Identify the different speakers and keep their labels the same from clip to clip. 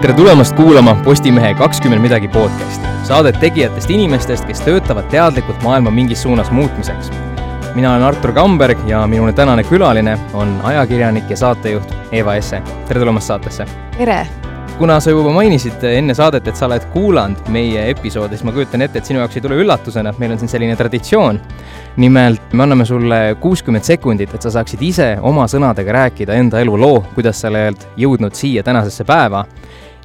Speaker 1: tere tulemast kuulama Postimehe kakskümmend midagi podcasti, saadet tegijatest inimestest, kes töötavad teadlikult maailma mingis suunas muutmiseks. mina olen Artur Kamberg ja minu tänane külaline on ajakirjanik ja saatejuht Eva Esse. tere tulemast saatesse!
Speaker 2: tere!
Speaker 1: kuna sa juba mainisid enne saadet, et sa oled kuulanud meie episoodi, siis ma kujutan ette, et sinu jaoks ei tule üllatusena, et meil on siin selline traditsioon. nimelt me anname sulle kuuskümmend sekundit, et sa saaksid ise oma sõnadega rääkida enda eluloo, kuidas sa oled jõudnud siia tänasesse päeva.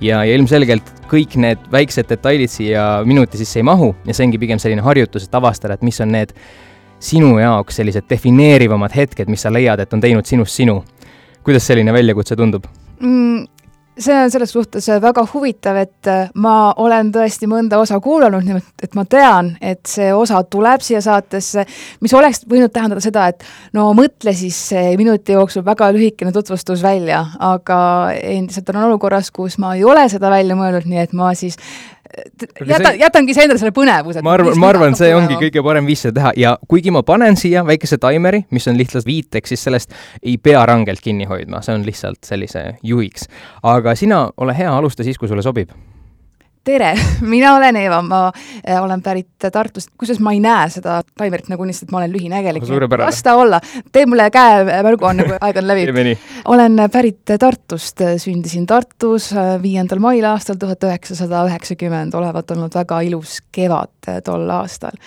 Speaker 1: Ja, ja ilmselgelt kõik need väiksed detailid siia minuti sisse ei mahu ja see ongi pigem selline harjutus, et avastada, et mis on need sinu jaoks sellised defineerivamad hetked, mis sa leiad, et on teinud sinust sinu. kuidas selline väljakutse tundub
Speaker 2: mm,? See on selles suhtes äh, väga huvitav, et äh, ma olen tõesti mõnda osa kuulanud, nimelt et ma tean, et see osa tuleb siia saatesse, mis oleks võinud tähendada seda, et no mõtle siis minuti jooksul väga lühikene tutvustus välja, aga endiselt olen olukorras, kus ma ei ole seda välja mõelnud, nii et ma siis jäta jätangi see endale selle põnevuse.
Speaker 1: ma arvan, ma arvan, see ongi kõige parem viis seda teha ja kuigi ma panen siia väikese taimeri, mis on lihtsalt viiteks, siis sellest ei pea rangelt kinni hoidma, see on lihtsalt sellise juhiks. aga sina, ole hea, alusta siis, kui sulle sobib
Speaker 2: tere, mina olen Eeva, ma äh, olen pärit Tartust, kusjuures ma ei näe seda taimerit nagunii, sest ma olen lühinägelik. las ta olla, tee mulle käemärgu, on nagu aeg on läbi. olen pärit Tartust, sündisin Tartus äh, viiendal mail aastal tuhat üheksasada üheksakümmend, olevat olnud väga ilus kevad äh, tol aastal.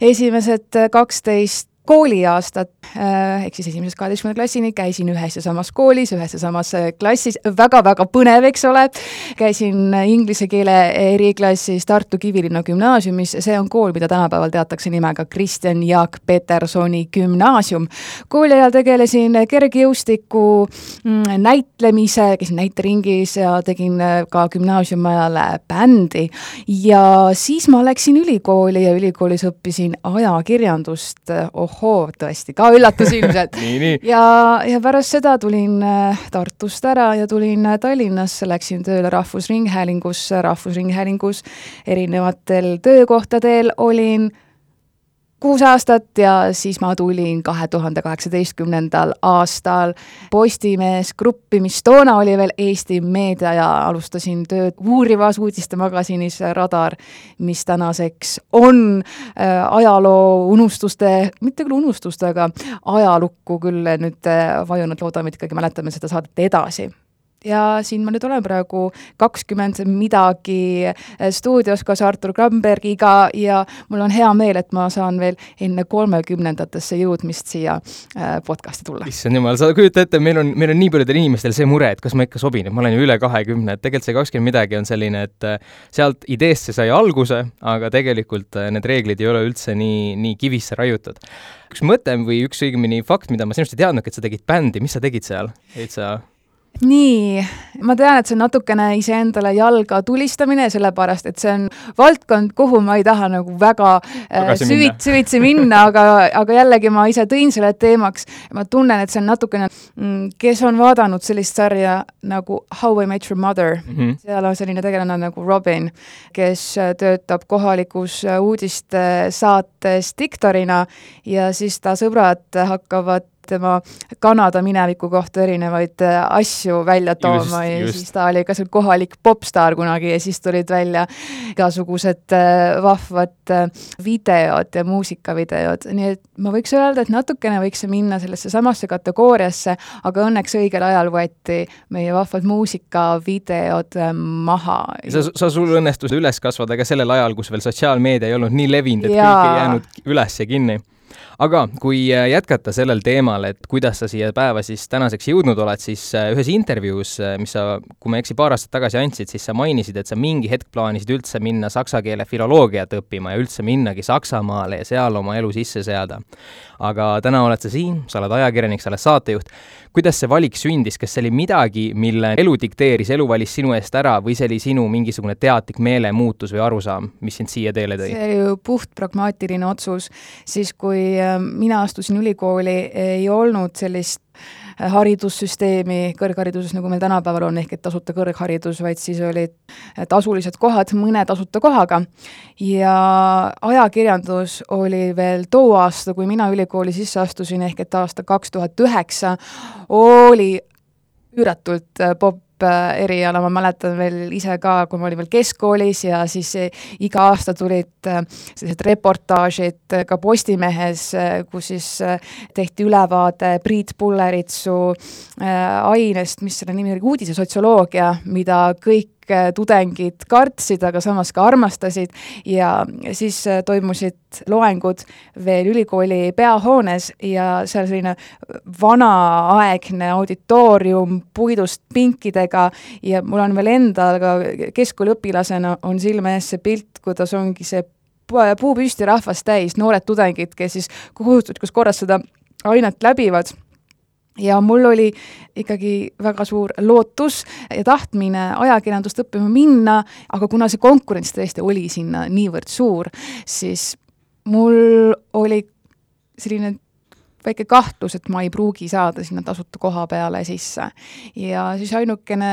Speaker 2: esimesed kaksteist kooliaastat äh, ehk siis esimesest kaheteistkümnenda klassini käisin ühes ja samas koolis, ühes ja samas äh, klassis väga,, väga-väga põnev, eks ole. käisin inglise keele eriklassis Tartu Kivilinna gümnaasiumis, see on kool, mida tänapäeval teatakse nimega Kristjan Jaak Petersoni gümnaasium. kooli ajal tegelesin kergejõustiku mm, näitlemise, käisin näiteringis ja tegin äh, ka gümnaasiumi ajal bändi ja siis ma läksin ülikooli ja ülikoolis õppisin ajakirjandust, oh ohoo, tõesti, ka üllatus ilmselt. Ja, ja pärast seda tulin äh, Tartust ära ja tulin äh, Tallinnasse, läksin tööle Rahvusringhäälingusse, Rahvusringhäälingus erinevatel töökohtadel olin kuus aastat ja siis ma tulin kahe tuhande kaheksateistkümnendal aastal Postimees gruppi, mis toona oli veel Eesti Meedia ja alustasin tööd uurivas uudistemagasinis Radar, mis tänaseks on äh, ajaloo unustuste, mitte küll unustuste, aga ajalukku küll nüüd äh, vajunud, loodame, et ikkagi mäletame seda saadet edasi ja siin ma nüüd olen praegu kakskümmend midagi eh, stuudios koos Artur Krambergiga ja mul on hea meel, et ma saan veel enne kolmekümnendatesse jõudmist siia eh, podcast'i tulla.
Speaker 1: issand jumal, sa kujuta ette, meil on, meil on nii paljudel inimestel see mure, et kas ma ikka sobin, et ma olen ju üle kahekümne, et tegelikult see kakskümmend midagi on selline, et eh, sealt ideest see sai alguse, aga tegelikult need reeglid ei ole üldse nii, nii kivisse raiutud. üks mõte või üks õigemini fakt, mida ma sinust ei teadnudki, et sa tegid bändi, mis sa tegid seal? jäid sa
Speaker 2: nii, ma tean, et see on natukene iseendale jalga tulistamine, sellepärast et see on valdkond, kuhu ma ei taha nagu väga äh, süvit-, süvitsi minna, aga, aga jällegi ma ise tõin selle teemaks. Ma tunnen, et see on natukene mm,, kes on vaadanud sellist sarja nagu How I Met Your Mother. Mm, -hmm. seal on selline tegelane nagu Robin, kes töötab kohalikus uudistesaates diktorina ja siis ta sõbrad hakkavad tema Kanada mineviku kohta erinevaid äh, asju välja tooma just, ja just. siis ta oli ka seal kohalik popstaar kunagi ja siis tulid välja igasugused äh, vahvad äh, videod ja muusikavideod, nii et ma võiks öelda, et natukene võiks see minna sellesse samasse kategooriasse, aga õnneks õigel ajal võeti meie vahvad muusikavideod maha.
Speaker 1: sa, sa, sul õnnestus üles kasvada ka sellel ajal, kus veel sotsiaalmeedia ei olnud nii levinud, et ja. kõik ei jäänud üles ja kinni aga kui äh, jätkata sellel teemal, et kuidas sa siia päeva siis tänaseks jõudnud oled, siis äh, ühes intervjuus, äh, mis sa, kui ma ei eksi, paar aastat tagasi andsid, siis sa mainisid, et sa mingi hetk plaanisid üldse minna saksa keele filoloogiat õppima ja üldse minnagi Saksamaale ja seal oma elu sisse seada. Aga täna oled sa siin, sa oled ajakirjanik, sa oled saatejuht. Kuidas see valik sündis, kas see oli midagi, mille elu dikteeris, elu valis sinu eest ära või see oli sinu mingisugune teadlik meelemuutus või arusaam, mis sind siia teele tõi?
Speaker 2: see oli ju puht pragmaatiline otsus, siis kui äh, mina astusin ülikooli, ei olnud sellist haridussüsteemi kõrghariduses, nagu meil tänapäeval on, ehk et tasuta kõrgharidus, vaid siis olid tasulised kohad mõne tasuta kohaga. ja ajakirjandus oli veel too aasta, kui mina ülikooli sisse astusin, ehk et aasta kaks tuhat üheksa, oli üüratult pop-, eriala, ma mäletan veel ise ka, kui ma olin veel keskkoolis ja siis iga aasta tulid sellised reportaažid ka Postimehes, kus siis tehti ülevaade Priit Pulleritsu ainest, mis selle nimi oli, uudisesotsioloogia, mida kõik tudengid kartsid, aga samas ka armastasid. Ja siis äh, toimusid loengud veel ülikooli peahoones ja seal selline vanaaegne auditoorium puidust pinkidega. Ja mul on veel endal ka keskkooliõpilasena on silme ees see pilt, kuidas ongi see puu püsti rahvast täis, noored tudengid, kes siis kohustuslikus korras seda ainet läbivad ja mul oli ikkagi väga suur lootus ja tahtmine ajakirjandust õppima minna, aga kuna see konkurents tõesti oli sinna niivõrd suur, siis mul oli selline väike kahtlus, et ma ei pruugi saada sinna tasuta koha peale sisse. ja siis ainukene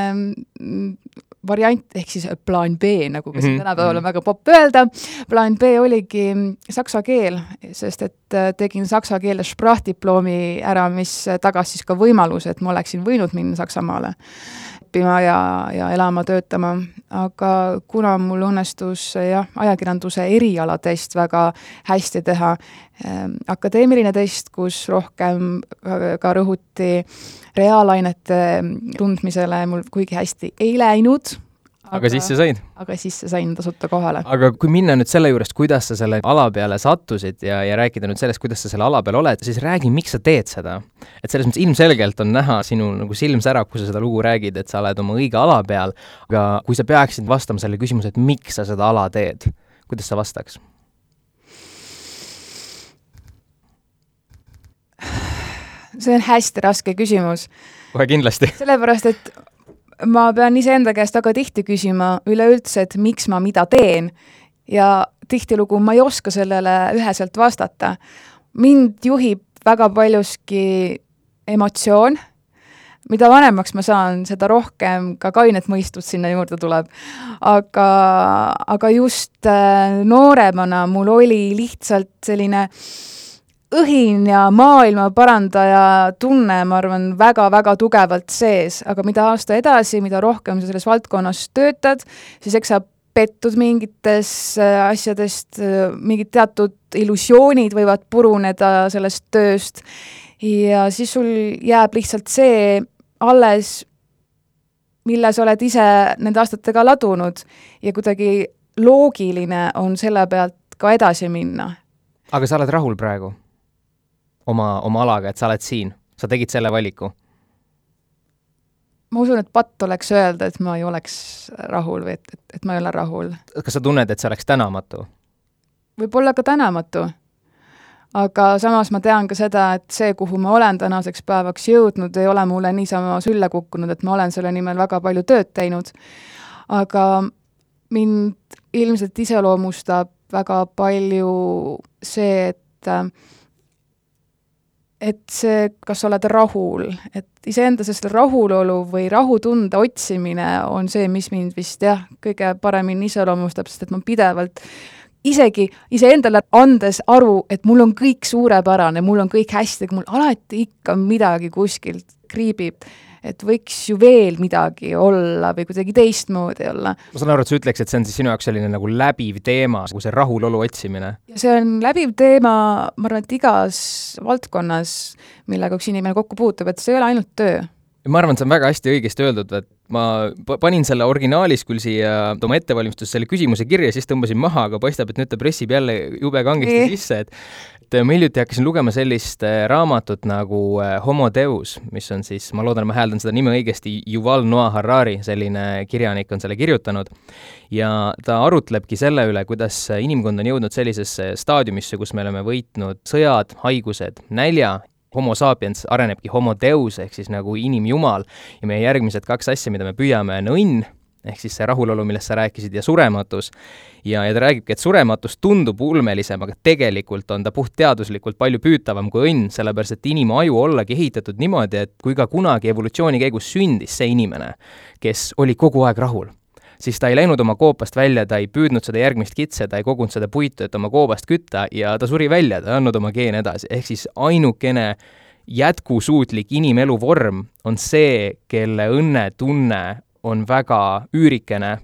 Speaker 2: variant, ehk siis plaan B, nagu ka siin mm -hmm. tänapäeval on väga popp öelda, plaan B oligi saksa keel, sest et äh, tegin saksa keeles sprachdiplomi ära, mis tagas siis ka võimaluse, et ma oleksin võinud minna Saksamaale õppima ja, ja elama, töötama, aga kuna mul õnnestus jah, ajakirjanduse erialatest väga hästi teha äh,, akadeemiline test, kus rohkem ka, ka rõhuti reaalainete tundmisele mul kuigi hästi ei läinud,
Speaker 1: aga, aga sisse said?
Speaker 2: aga sisse sain tasuta kohale.
Speaker 1: aga kui minna nüüd selle juurest, kuidas sa selle ala peale sattusid ja, ja rääkida nüüd sellest, kuidas sa selle ala peal oled, siis räägi, miks sa teed seda. et selles mõttes ilmselgelt on näha sinu nagu silm särab, kui sa seda lugu räägid, et sa oled oma õige ala peal, aga kui sa peaksid vastama sellele küsimusele, et miks sa seda ala teed, kuidas sa vastaks?
Speaker 2: see on hästi raske küsimus.
Speaker 1: kohe kindlasti.
Speaker 2: sellepärast, et ma pean iseenda käest väga tihti küsima üleüldse, et miks ma mida teen ja tihtilugu ma ei oska sellele üheselt vastata. mind juhib väga paljuski emotsioon, mida vanemaks ma saan, seda rohkem ka kainet mõistust sinna juurde tuleb. aga, aga just äh, nooremana mul oli lihtsalt selline äh, õhin ja maailma parandaja tunne, ma arvan, väga-väga tugevalt sees, aga mida aasta edasi, mida rohkem sa selles valdkonnas töötad, siis eks sa pettud mingites äh, asjadest, äh, mingid teatud illusioonid võivad puruneda sellest tööst ja siis sul jääb lihtsalt see alles, mille sa oled ise nende aastatega ladunud ja kuidagi loogiline on selle pealt ka edasi minna.
Speaker 1: aga sa oled rahul praegu? Oma, oma alaga, et sa oled siin, sa tegid selle valiku?
Speaker 2: ma usun, et patt oleks öelda, et ma ei oleks rahul või et, et, et ma ei ole rahul.
Speaker 1: kas sa tunned, et see oleks tänamatu?
Speaker 2: võib-olla ka tänamatu. aga samas ma tean ka seda, et see, kuhu ma olen tänaseks päevaks jõudnud, ei ole mulle niisama sülle kukkunud, et ma olen selle nimel väga palju tööd teinud. aga mind ilmselt iseloomustab väga palju see, et äh, et see, kas sa oled rahul, et iseenda selle rahulolu või rahutunde otsimine on see, mis mind vist jah, kõige paremini iseloomustab, sest et ma pidevalt isegi iseendale andes aru, et mul on kõik suurepärane, mul on kõik hästi, mul alati ikka midagi kuskilt kriibib et võiks ju veel midagi olla või kuidagi teistmoodi olla.
Speaker 1: ma saan aru, et sa ütleks, et see on siis sinu jaoks selline nagu läbiv teema, nagu see rahulolu otsimine?
Speaker 2: see on läbiv teema, ma arvan, et igas valdkonnas, millega üks inimene kokku puutub, et see ei ole ainult töö
Speaker 1: ma arvan, et see on väga hästi õigesti öeldud, et ma panin selle originaalis küll siia oma ettevalmistuses selle küsimuse kirja, siis tõmbasin maha, aga paistab, et nüüd ta pressib jälle jube kangesti sisse, et et ma hiljuti hakkasin lugema sellist äh, raamatut nagu äh, Homo Deus, mis on siis, ma loodan, ma hääldan seda nime õigesti, Yuval Noah Harari, selline kirjanik on selle kirjutanud, ja ta arutlebki selle üle, kuidas inimkond on jõudnud sellisesse staadiumisse, kus me oleme võitnud sõjad, haigused, nälja homo sapiens arenebki homo deus ehk siis nagu inimjumal. Ja meie järgmised kaks asja, mida me püüame, on õnn, ehk siis see rahulolu, millest sa rääkisid, ja surematus. ja, ja ta räägibki, et surematus tundub ulmelisem, aga tegelikult on ta puhtteaduslikult palju püütavam kui õnn, sellepärast et inimaju ollagi ehitatud niimoodi, et kui ka kunagi evolutsiooni käigus sündis see inimene, kes oli kogu aeg rahul siis ta ei läinud oma koopast välja, ta ei püüdnud seda järgmist kitse, ta ei kogunud seda puitu, et oma koobast kütta ja ta suri välja, ta ei andnud oma geene edasi, ehk siis ainukene jätkusuutlik inimelu vorm on see, kelle õnnetunne on väga üürikene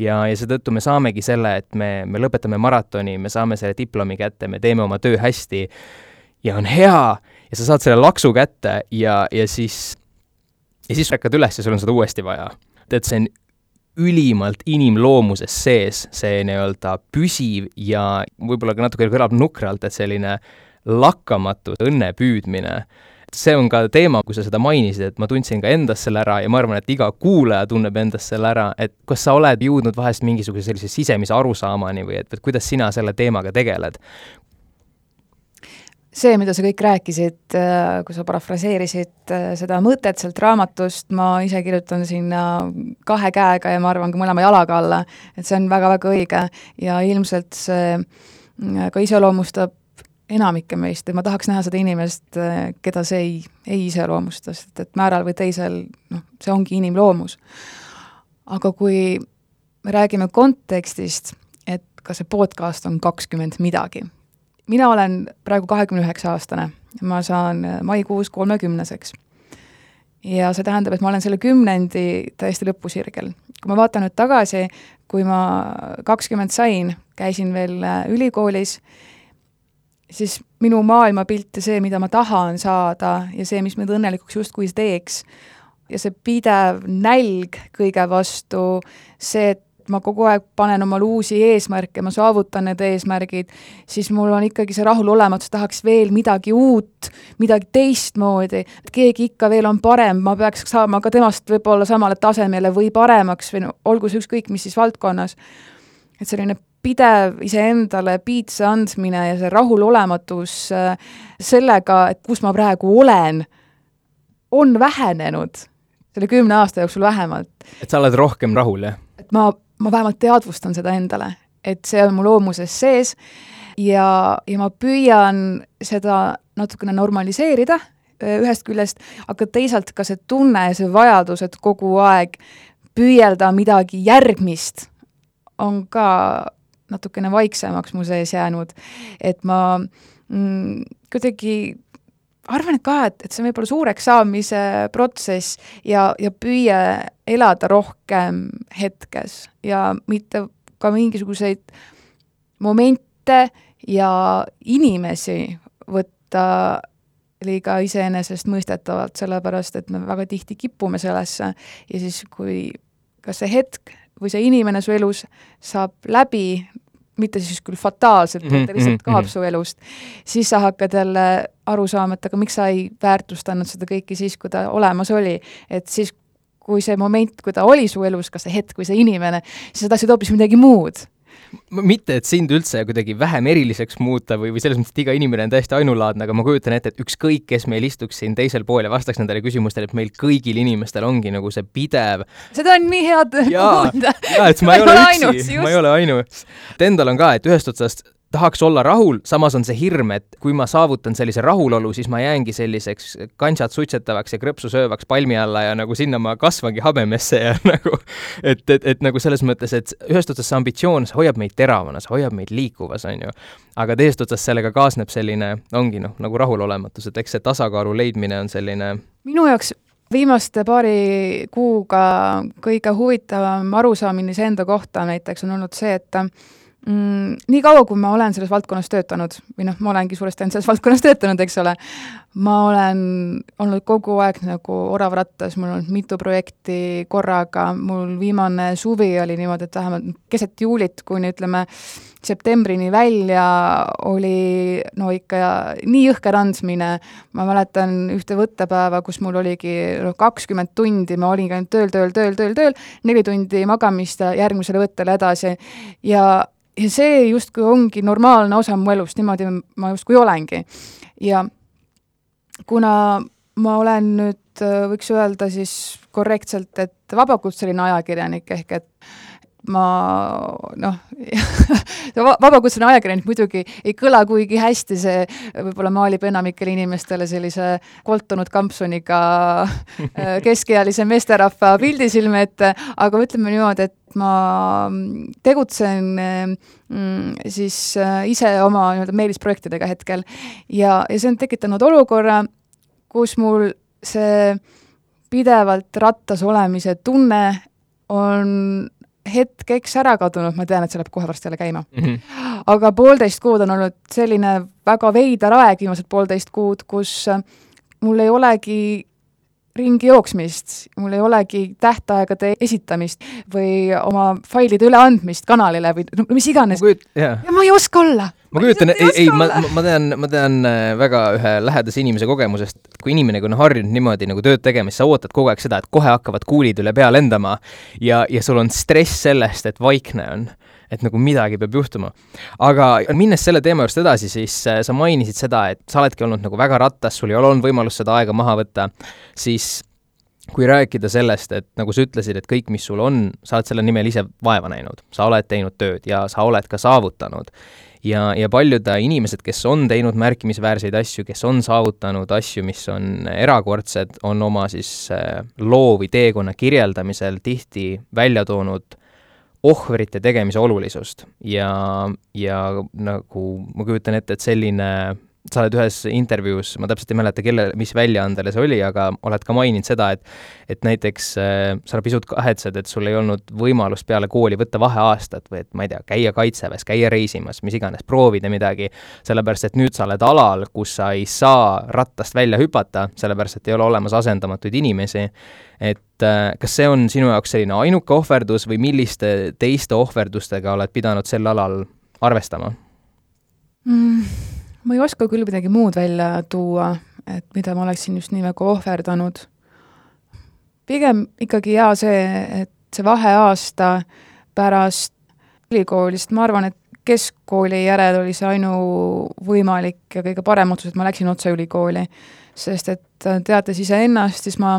Speaker 1: ja, ja seetõttu me saamegi selle, et me, me lõpetame maratoni, me saame selle diplomi kätte, me teeme oma töö hästi ja on hea ja sa saad selle laksu kätte ja, ja siis, ja siis ärkad üles ja sul on seda uuesti vaja. et see on ülimalt inimloomuses sees, see nii-öelda püsiv ja võib-olla ka natuke kõlab nukralt, et selline lakkamatu õnne püüdmine see on ka teema, kui sa seda mainisid, et ma tundsin ka endas selle ära ja ma arvan, et iga kuulaja tunneb endas selle ära, et kas sa oled jõudnud vahest mingisuguse sellise sisemise arusaamani või et, et kuidas sina selle teemaga tegeled?
Speaker 2: see, mida sa kõik rääkisid, äh, kui sa parafraseerisid äh, seda mõtet sealt raamatust, ma ise kirjutan sinna kahe käega ja ma arvan ka mõlema jalaga alla, et see on väga-väga õige ja ilmselt see äh, ka iseloomustab enamikke meist, et ma tahaks näha seda inimest, keda see ei, ei iseloomusta, sest et määral või teisel noh, see ongi inimloomus. aga kui me räägime kontekstist, et ka see podcast on kakskümmend midagi, mina olen praegu kahekümne üheksa aastane, ma saan maikuus kolmekümneseks. ja see tähendab, et ma olen selle kümnendi täiesti lõpusirgel. kui ma vaatan nüüd tagasi, kui ma kakskümmend sain, käisin veel ülikoolis, siis minu maailmapilt ja see, mida ma tahan saada ja see, mis mind õnnelikuks justkui teeks, ja see pidev nälg kõige vastu, see, et ma kogu aeg panen omale uusi eesmärke, ma saavutan need eesmärgid, siis mul on ikkagi see rahulolematus, tahaks veel midagi uut, midagi teistmoodi, et keegi ikka veel on parem, ma peaks saama ka temast võib-olla samale tasemele või paremaks või no olgu see ükskõik mis siis valdkonnas. et selline pidev iseendale piitsa andmine ja see rahulolematus äh, sellega, et kus ma praegu olen, on vähenenud selle kümne aasta jooksul vähemalt.
Speaker 1: et sa oled rohkem rahul, jah?
Speaker 2: et ma, ma vähemalt teadvustan seda endale, et see on mu loomuses sees ja, ja ma püüan seda natukene normaliseerida äh, ühest küljest, aga teisalt ka see tunne ja see vajadus, et kogu aeg püüelda midagi järgmist, on ka natukene vaiksemaks mu sees jäänud, et ma mm, kuidagi arvan et ka, et, et see on võib-olla suureks saamise protsess ja, ja püüe elada rohkem hetkes ja mitte ka mingisuguseid momente ja inimesi võtta liiga iseenesestmõistetavalt, sellepärast et me väga tihti kipume sellesse. Ja siis, kui kas see hetk või see inimene su elus saab läbi, mitte siis küll fataalselt mm, -hmm, ta lihtsalt mhm, kaob mm -hmm. su elust, siis sa hakkad jälle aru saama, et aga miks sa ei väärtustanud seda kõike siis, kui ta olemas oli. et siis, kui see moment, kui ta oli su elus, kas see hetk või see inimene, siis sa tahtsid hoopis midagi muud
Speaker 1: mitte, et sind üldse kuidagi vähem eriliseks muuta või, või selles mõttes, et iga inimene on täiesti ainulaadne, aga ma kujutan ette, et ükskõik, kes meil istuks siin teisel pool ja vastaks nendele küsimustele, et meil kõigil inimestel ongi nagu see pidev
Speaker 2: seda on nii hea kuulda.
Speaker 1: jaa, et ma ei ole üksi, ma ei ole ainus. et endal on ka, et ühest otsast tahaks olla rahul, samas on see hirm, et kui ma saavutan sellise rahulolu, siis ma jäängi selliseks kantsat suitsetavaks ja krõpsu söövaks palmi alla ja nagu sinna ma kasvangi habemesse ja nagu et, et, et nagu selles mõttes, et ühest otsast see ambitsioon, see hoiab meid teravana, see hoiab meid liikuvas, on ju. aga teisest otsast sellega kaasneb selline, ongi noh, nagu rahulolematus, et eks see tasakaalu leidmine on selline
Speaker 2: minu jaoks viimaste paari kuuga kõige huvitavam arusaamine iseenda kohta näiteks on olnud see, et mm,? Nii kaua, kui ma olen selles valdkonnas töötanud või noh, ma olengi suuresti ainult selles valdkonnas töötanud, eks ole, ma olen olnud kogu aeg nagu orav rattas, mul on olnud mitu projekti korraga, mul viimane suvi oli niimoodi, et vähemalt keset juulit kuni ütleme, septembrini välja oli no ikka nii jõhker andmine, ma mäletan ühte võttepäeva, kus mul oligi noh, kakskümmend tundi, ma olingi ainult tööl, tööl, tööl, tööl, tööl, neli tundi magamist ja järgmisele võttele edasi ja ja see justkui ongi normaalne osa mu elust, niimoodi ma justkui olengi. ja kuna ma olen nüüd, võiks öelda siis korrektselt, et vabakutseline ajakirjanik, ehk et ma noh vabakutseline ajakirjanik muidugi ei kõla kuigi hästi, see võib-olla maalib enamikele inimestele sellise koltunud kampsuniga keskealise meesterahva pildi silme ette, aga ütleme niimoodi, et ma tegutsen mm, siis äh, ise oma nii-öelda meelisprojektidega hetkel. Ja, ja see on tekitanud olukorra, kus mul see pidevalt rattas olemise tunne on hetkeks ära kadunud, ma tean, et see läheb kohe varsti jälle käima mm. -hmm. aga poolteist kuud on olnud selline väga veider aeg, viimased poolteist kuud, kus mul ei olegi ringi jooksmist, mul ei olegi tähtaegade esitamist või oma failide üleandmist kanalile või no mis iganes. ja ma ei oska olla.
Speaker 1: ma kujutan, ei, ei, ma, ma tean, ma tean äh, väga ühe lähedase inimese kogemusest, kui inimene, kui on harjunud niimoodi nagu tööd tegema, siis sa ootad kogu aeg seda, et kohe hakkavad kuulid üle pea lendama ja, ja sul on stress sellest, et vaikne on et nagu midagi peab juhtuma. aga minnes selle teema juurest edasi, siis äh, sa mainisid seda, et sa oledki olnud nagu väga rattas, sul ei ole olnud võimalust seda aega maha võtta, siis kui rääkida sellest, et nagu sa ütlesid, et kõik, mis sul on, sa oled selle nimel ise vaeva näinud, sa oled teinud tööd ja sa oled ka saavutanud. ja, ja paljud inimesed, kes on teinud märkimisväärseid asju, kes on saavutanud asju, mis on erakordsed, on oma siis äh, loo või teekonna kirjeldamisel tihti välja toonud ohvrite tegemise olulisust. Ja, ja nagu ma kujutan ette, et selline sa oled ühes intervjuus, ma täpselt ei mäleta, kelle, mis väljaandele see oli, aga oled ka maininud seda, et et näiteks äh, sa pisut kahetsed, et sul ei olnud võimalust peale kooli võtta vaheaastat või et ma ei tea, käia kaitseväes, käia reisimas, mis iganes, proovida midagi, sellepärast et nüüd sa oled alal, kus sa ei saa rattast välja hüpata, sellepärast et ei ole olemas asendamatuid inimesi, et äh, kas see on sinu jaoks selline ainuke ohverdus või milliste teiste ohverdustega oled pidanud sel alal arvestama
Speaker 2: mm.? Ma ei oska küll midagi muud välja tuua, et mida ma oleksin just nii väga ohverdanud. pigem ikkagi jaa, see, et see vaheaasta pärast ülikoolist, ma arvan, et keskkooli järel oli see ainuvõimalik ja kõige parem otsus, et ma läksin otse ülikooli. sest et teates iseennast, siis ma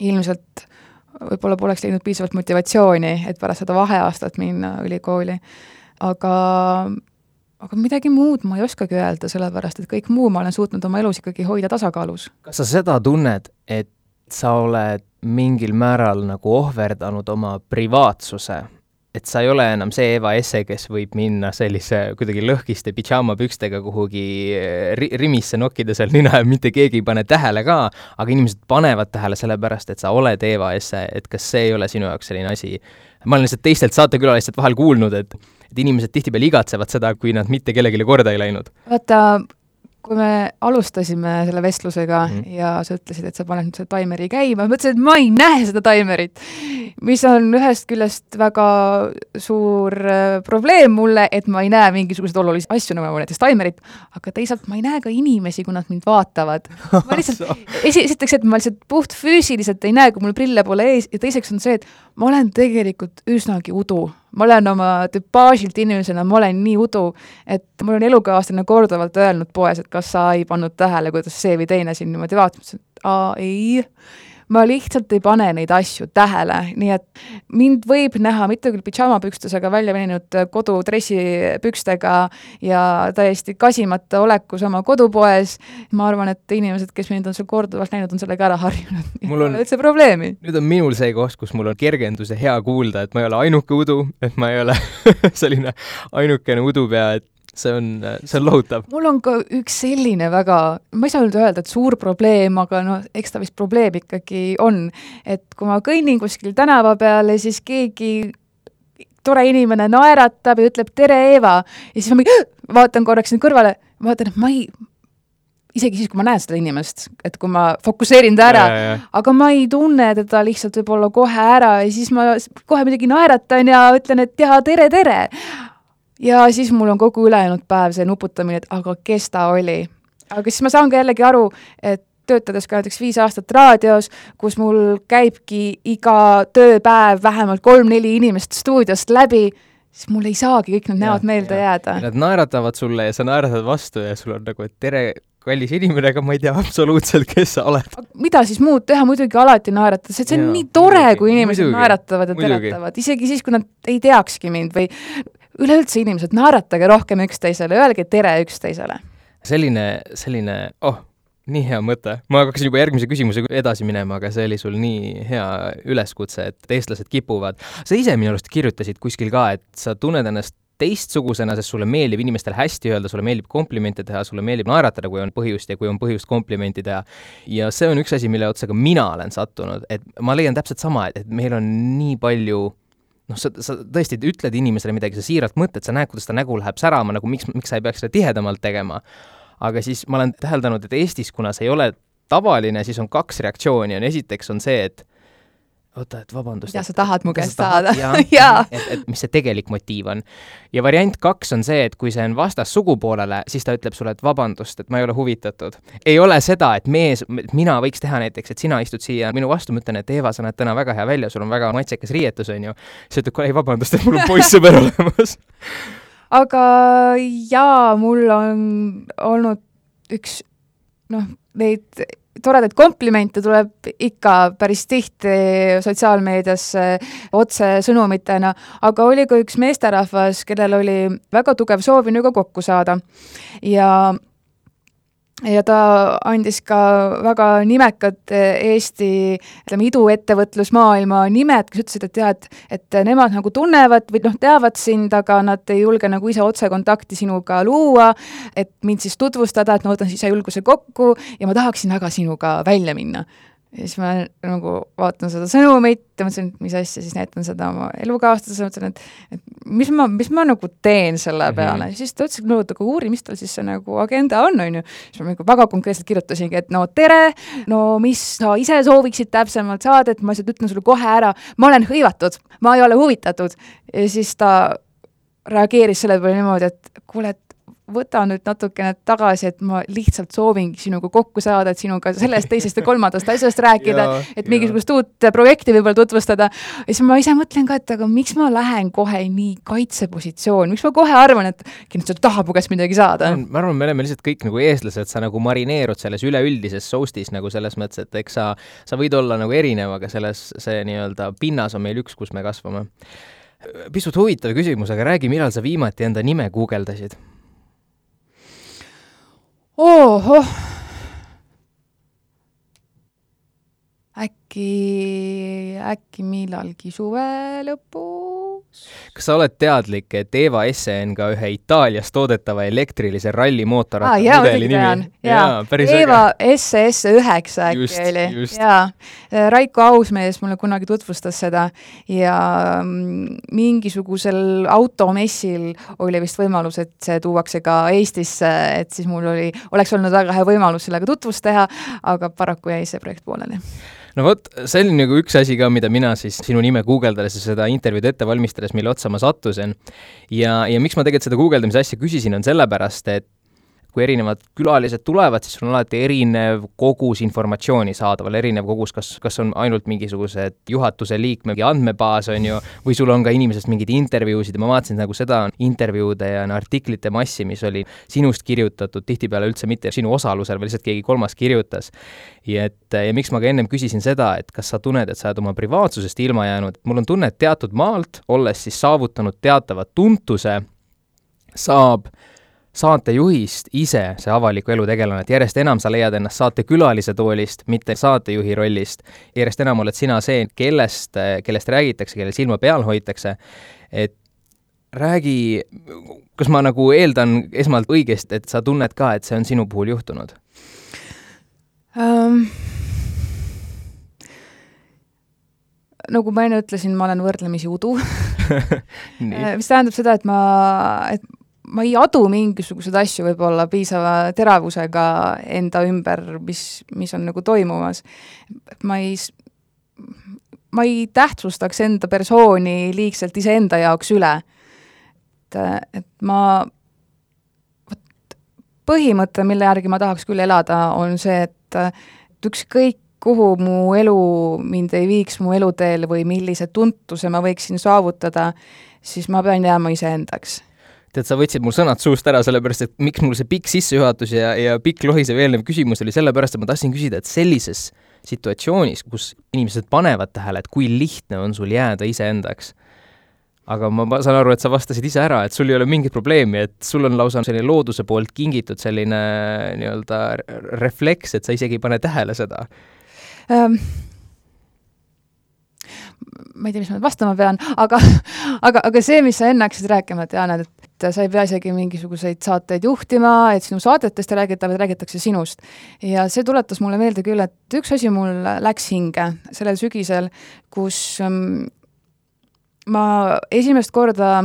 Speaker 2: ilmselt võib-olla poleks leidnud piisavalt motivatsiooni, et pärast seda vaheaastat minna ülikooli. aga aga midagi muud ma ei oskagi öelda, sellepärast et kõik muu ma olen suutnud oma elus ikkagi hoida tasakaalus.
Speaker 1: kas sa seda tunned, et sa oled mingil määral nagu ohverdanud oma privaatsuse, et sa ei ole enam see Eva Esse, kes võib minna sellise kuidagi lõhkiste pidžaamapükstega kuhugi eh, ri-, rimisse nokkida seal nina ja mitte keegi ei pane tähele ka, aga inimesed panevad tähele sellepärast, et sa oled Eva Esse, et kas see ei ole sinu jaoks selline asi? ma olen lihtsalt teistelt saatekülalistelt vahel kuulnud, et et inimesed tihtipeale igatsevad seda, kui nad mitte kellelegi korda ei läinud.
Speaker 2: vaata, kui me alustasime selle vestlusega mm -hmm. ja sa ütlesid, et sa paned nüüd selle taimeri käima, ma mõtlesin, et ma ei näe seda taimerit. mis on ühest küljest väga suur äh, probleem mulle, et ma ei näe mingisuguseid olulisi asju, nagu näiteks taimerit, aga teisalt ma ei näe ka inimesi, kui nad mind vaatavad. ma lihtsalt, esi-, esiteks, et ma lihtsalt puhtfüüsiliselt ei näe, kui mul prille pole ees ja teiseks on see, et ma olen tegelikult üsnagi udu ma olen oma tüpaažilt inimesena, ma olen nii udu, et mul on elukaaslane korduvalt öelnud poes, et kas sa ei pannud tähele, kuidas see või teine sind niimoodi vaatas, ma ütlesin, et aa, ei ma lihtsalt ei pane neid asju tähele, nii et mind võib näha mitte küll pidžaamapükstes, aga välja veninud kodudressipükstega ja täiesti kasimata olekus oma kodupoes. ma arvan, et inimesed, kes mind on seal korduvalt näinud, on sellega ära harjunud. mul on üldse probleemi.
Speaker 1: nüüd on minul see koht, kus mul on kergendus ja hea kuulda, et ma ei ole ainuke udu, et ma ei ole selline ainukene udupea, et see on, see on lohutav.
Speaker 2: mul on ka üks selline väga, ma ei saa nüüd öelda, et suur probleem, aga noh, eks ta vist probleem ikkagi on, et kui ma kõnnin kuskil tänava peal ja siis keegi tore inimene naeratab ja ütleb tere, Eeva, ja siis ma mingi, vaatan korraks nüüd kõrvale, vaatan, et ma ei, isegi siis, kui ma näen seda inimest, et kui ma fokusseerin ta ära, aga ma ei tunne teda lihtsalt võib-olla kohe ära ja siis ma kohe muidugi naeratan ja ütlen, et jaa, tere, tere ja siis mul on kogu ülejäänud päev see nuputamine, et aga kes ta oli. aga siis ma saan ka jällegi aru, et töötades ka näiteks viis aastat raadios, kus mul käibki iga tööpäev vähemalt kolm-neli inimest stuudiost läbi, siis mul ei saagi kõik need näod meelde ja. jääda.
Speaker 1: Nad naeratavad sulle ja sa naeratad vastu ja sul on nagu, et tere, kallis inimene, aga ma ei tea absoluutselt, kes sa oled.
Speaker 2: mida siis muud teha, muidugi alati naeratada, see, see on ja, nii tore, kui inimesed muidugi, naeratavad ja teretavad, isegi siis, kui nad ei teakski mind või üleüldse inimesed, naeratage rohkem üksteisele, öelge tere üksteisele.
Speaker 1: selline, selline, oh, nii hea mõte. ma hakkasin juba järgmise küsimusega edasi minema, aga see oli sul nii hea üleskutse, et eestlased kipuvad. sa ise minu arust kirjutasid kuskil ka, et sa tunned ennast teistsugusena, sest sulle meeldib inimestele hästi öelda, sulle meeldib komplimente teha, sulle meeldib naeratada, kui on põhjust ja kui on põhjust komplimenti teha. ja see on üks asi, mille otsa ka mina olen sattunud, et ma leian täpselt sama, et, et meil on nii palju noh, sa, sa tõesti ütled inimesele midagi, sa siiralt mõtled, sa näed, kuidas ta nägu läheb särama, nagu miks, miks sa ei peaks seda tihedamalt tegema. aga siis ma olen täheldanud, et Eestis, kuna see ei ole tavaline, siis on kaks reaktsiooni, on esiteks on see, et oota, et vabandust.
Speaker 2: ja sa tahad mu käest saada.
Speaker 1: jaa, et, et mis see tegelik motiiv on. ja variant kaks on see, et kui see on vastassugupoolele, siis ta ütleb sulle, et vabandust, et ma ei ole huvitatud. ei ole seda, et mees, mina võiks teha näiteks, et sina istud siia minu vastu, ma ütlen, et Eeva, sa näed täna väga hea välja, sul on väga matsekas riietus, on ju. siis ütleb, kuule, ei vabandust, et mul on poissõber olemas
Speaker 2: aga jaa, mul on olnud üks noh, neid toredaid komplimente tuleb ikka päris tihti sotsiaalmeediasse otsesõnumitena, aga oli ka üks meesterahvas, kellel oli väga tugev soov minuga kokku saada. Ja ja ta andis ka väga nimekad Eesti, ütleme, iduettevõtlusmaailma nimed, kes ütlesid, et jah, et et nemad nagu tunnevad või noh, teavad sind, aga nad ei julge nagu ise otsekontakti sinuga luua, et mind siis tutvustada, et ma võtan sisejulguse kokku ja ma tahaksin väga sinuga välja minna ja siis ma nagu vaatan seda sõnumit ja mõtlesin, et mis asja, siis näitan seda oma elukaaslasele, mõtlesin, et et mis ma, mis ma nagu teen selle mhm. peale mm, -hmm. siis ta ütles, et no aga uuri, mis tal siis see nagu agenda on, on ju. siis ma nagu väga konkreetselt kirjutasingi, et no tere, no mis sa ise sooviksid täpsemalt saada, et ma lihtsalt ütlen sulle kohe ära, ma olen hõivatud, ma ei ole huvitatud. ja siis ta reageeris selle peale niimoodi, et kuule, et võta nüüd natukene tagasi, et ma lihtsalt soovingi sinuga kokku saada, et sinuga sellest, teisest ja kolmandast asjast rääkida, et mingisugust uut projekti võib-olla tutvustada. ja siis ma ise mõtlen ka, et aga miks ma lähen kohe nii kaitsepositsiooni, miks ma kohe arvan, et kindlasti ta tahab mu käest midagi saada?
Speaker 1: ma arvan, me oleme lihtsalt kõik nagu eestlased, sa nagu marineerud selles üleüldises soustis nagu selles mõttes, et eks sa, sa võid olla nagu erinev, aga selles, see nii-öelda pinnas on meil üks, kus me kasvame pisut huvitav küsimus, aga räägi, millal sa viimati enda nime guugeldasid?
Speaker 2: Oh, oh, I äkki, äkki millalgi suve lõpus.
Speaker 1: kas sa oled teadlik, et Eva Esse on ka ühe Itaalias toodetava elektrilise rallimootorratta ah, jaa, mudeli nimi?
Speaker 2: jaa, Eva Esse Esse üheksa äkki oli, jaa. Raiko Ausmees mulle kunagi tutvustas seda ja mm, mingisugusel automessil oli vist võimalus, et see tuuakse ka Eestisse, et siis mul oli, oleks olnud väga hea võimalus sellega tutvust teha, aga paraku jäi see projekt pooleli
Speaker 1: no vot, see oli nagu üks asi ka, mida mina siis sinu nime guugeldades ja seda intervjuud ette valmistades, mille otsa ma sattusin. ja, ja miks ma tegelikult seda guugeldamise asja küsisin, on sellepärast, et kui erinevad külalised tulevad, siis sul on alati erinev kogus informatsiooni saadaval, erinev kogus, kas, kas on ainult mingisugused juhatuse liikme andmebaas, on ju, või sul on ka inimesest mingeid intervjuusid ja ma vaatasin nagu seda intervjuude ja artiklite massi, mis oli sinust kirjutatud, tihtipeale üldse mitte sinu osalusel, vaid lihtsalt keegi kolmas kirjutas. ja et, ja miks ma ka ennem küsisin seda, et kas sa tunned, et sa oled oma privaatsusest ilma jäänud, mul on tunne, et teatud maalt, olles siis saavutanud teatava tuntuse, saab saatejuhist ise see avaliku elu tegelane, et järjest enam sa leiad ennast saatekülalise toolist, mitte saatejuhi rollist. järjest enam oled sina see, kellest, kellest räägitakse, kelle silma peal hoitakse, et räägi, kas ma nagu eeldan esmalt õigesti, et sa tunned ka, et see on sinu puhul juhtunud um,?
Speaker 2: nagu ma enne ütlesin, ma olen võrdlemisi udu mis tähendab seda, et ma, et ma ei adu mingisuguseid asju võib-olla piisava teravusega enda ümber, mis, mis on nagu toimumas. ma ei, ma ei tähtsustaks enda persooni liigselt iseenda jaoks üle. et, et ma, vot põhimõte, mille järgi ma tahaks küll elada, on see, et, et ükskõik, kuhu mu elu mind ei viiks mu eluteel või millise tuntuse ma võiksin saavutada, siis ma pean jääma iseendaks
Speaker 1: tead, sa võtsid mul sõnad suust ära, sellepärast et miks mul see pikk sissejuhatus ja, ja pikk lohisev eelnev küsimus oli sellepärast, et ma tahtsin küsida, et sellises situatsioonis, kus inimesed panevad tähele, et kui lihtne on sul jääda iseendaks, aga ma, saan aru, et sa vastasid ise ära, et sul ei ole mingit probleemi, et sul on lausa selline looduse poolt kingitud selline nii-öelda refleks, et sa isegi ei pane tähele seda.
Speaker 2: Um ma ei tea, mis ma nüüd vastama pean, aga aga, aga see, mis sa enne hakkasid rääkima, et jaa, näed, et sa ei pea isegi mingisuguseid saateid juhtima, et sinu saadetest ei räägita, vaid räägitakse sinust. ja see tuletas mulle meelde küll, et üks asi mul läks hinge sellel sügisel, kus um, ma esimest korda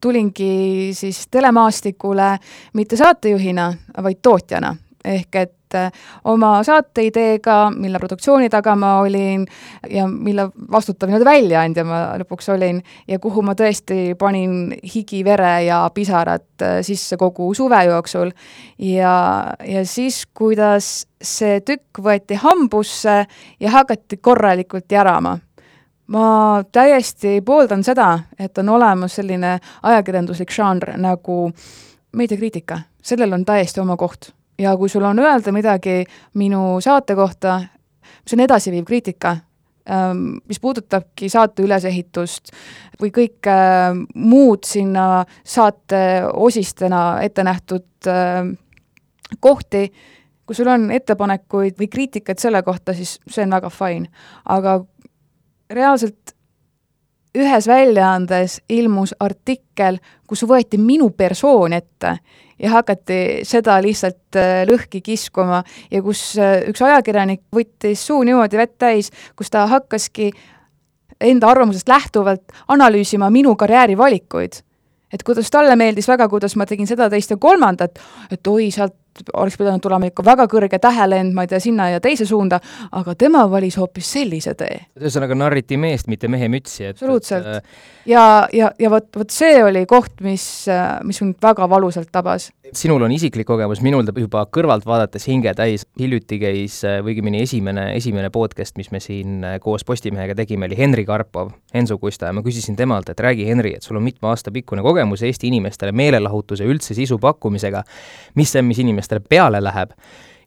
Speaker 2: tulingi siis telemaastikule mitte saatejuhina, vaid tootjana ehk et äh, oma saateideega, mille produktsiooni taga ma olin ja mille vastutav nii-öelda väljaandja ma lõpuks olin ja kuhu ma tõesti panin higi, vere ja pisarad äh, sisse kogu suve jooksul. ja, ja siis, kuidas see tükk võeti hambusse ja hakati korralikult järama. Ma täiesti pooldan seda, et on olemas selline ajakirjanduslik žanr nagu meediakriitika, sellel on täiesti oma koht ja kui sul on öelda midagi minu saate kohta, mis on edasiviiv kriitika, ähm, mis puudutabki saate ülesehitust või kõike äh, muud sinna saate osistena ette nähtud äh, kohti, kui sul on ettepanekuid või kriitikat selle kohta, siis see on väga fine. aga reaalselt ühes väljaandes ilmus artikkel, kus võeti minu persoon ette ja hakati seda lihtsalt äh, lõhki kiskuma ja kus äh, üks ajakirjanik võttis suu niimoodi vett täis, kus ta hakkaski enda arvamusest lähtuvalt analüüsima minu karjäärivalikuid. et kuidas talle meeldis väga, kuidas ma tegin seda, teist ja kolmandat, et oi, sealt oleks pidanud tulema ikka väga kõrge tähelend, ma ei tea, sinna ja teise suunda, aga tema valis hoopis sellise tee.
Speaker 1: ühesõnaga narriti meest, mitte mehe mütsi,
Speaker 2: et absoluutselt. Äh, ja, ja, ja vot, vot see oli koht, mis, äh, mis mind väga valusalt tabas.
Speaker 1: sinul on isiklik kogemus, minul ta juba kõrvalt vaadates hinge täis, hiljuti käis, äh, või õigemini esimene, esimene podcast, mis me siin koos Postimehega tegime, oli Henri Karpov, Enso Kusta, ja ma küsisin temalt, et räägi, Henri, et sul on mitme aasta pikkune kogemus Eesti inimestele meelelahutuse üldse sisu pakkumisega, mis see on, mis inimesed inimestele peale läheb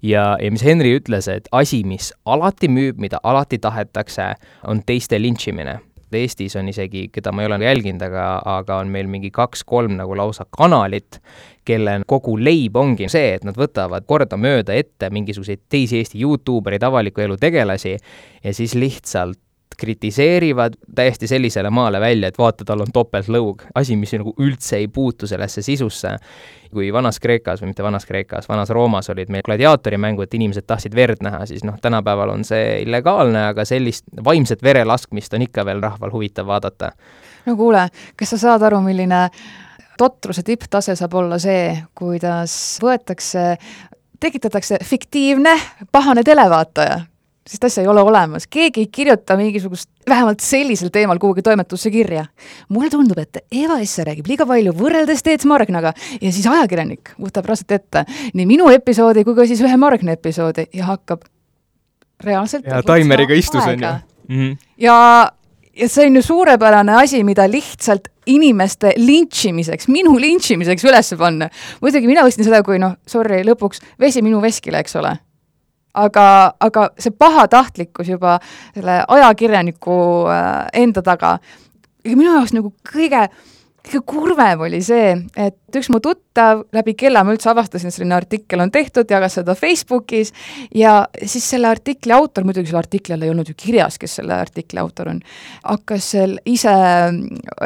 Speaker 1: ja, ja mis Henry ütles, et asi, mis alati müüb, mida alati tahetakse, on teiste lintšimine. Eestis on isegi, keda ma ei ole jälginud, aga, aga on meil mingi kaks-kolm nagu lausa kanalit, kelle kogu leib ongi see, et nad võtavad kordamööda ette mingisuguseid teisi Eesti Youtube erid, avaliku elu tegelasi ja siis lihtsalt kritiseerivad täiesti sellisele maale välja, et vaata, tal on topeltlõug, asi, mis nagu üldse ei puutu sellesse sisusse. kui Vanas-Kreekas või mitte Vanas-Kreekas, Vanas-Roomas olid meil gladiaatorimängud, et inimesed tahtsid verd näha, siis noh, tänapäeval on see illegaalne, aga sellist vaimset verelaskmist on ikka veel rahval huvitav vaadata.
Speaker 2: no kuule, kas sa saad aru, milline totruse tipptase saab olla see, kuidas võetakse tekitatakse fiktiivne pahane televaataja sellist asja ei ole olemas, keegi ei kirjuta mingisugust, vähemalt sellisel teemal kuhugi toimetusse kirja. mulle tundub, et Eva Esse räägib liiga palju võrreldes Teet Margnaga ja siis ajakirjanik võtab raudselt ette nii minu episoodi kui ka siis ühe Margna episoodi ja hakkab reaalselt
Speaker 1: ja taimeriga istus, on ju
Speaker 2: mm. -hmm. ja, ja see on ju suurepärane asi, mida lihtsalt inimeste lintšimiseks, minu lintšimiseks üles panna. muidugi mina võtsin seda kui noh, sorry, lõpuks vesi minu veskile, eks ole aga, aga see pahatahtlikkus juba selle ajakirjaniku äh, enda taga, minu jaoks nagu kõige, kõige kurvem oli see, et üks mu tuttav, läbi kella ma üldse avastasin, selline artikkel on tehtud, jagas seda Facebookis ja siis selle artikli autor, muidugi selle artikli all ei olnud ju kirjas, kes selle artikli autor on, hakkas seal ise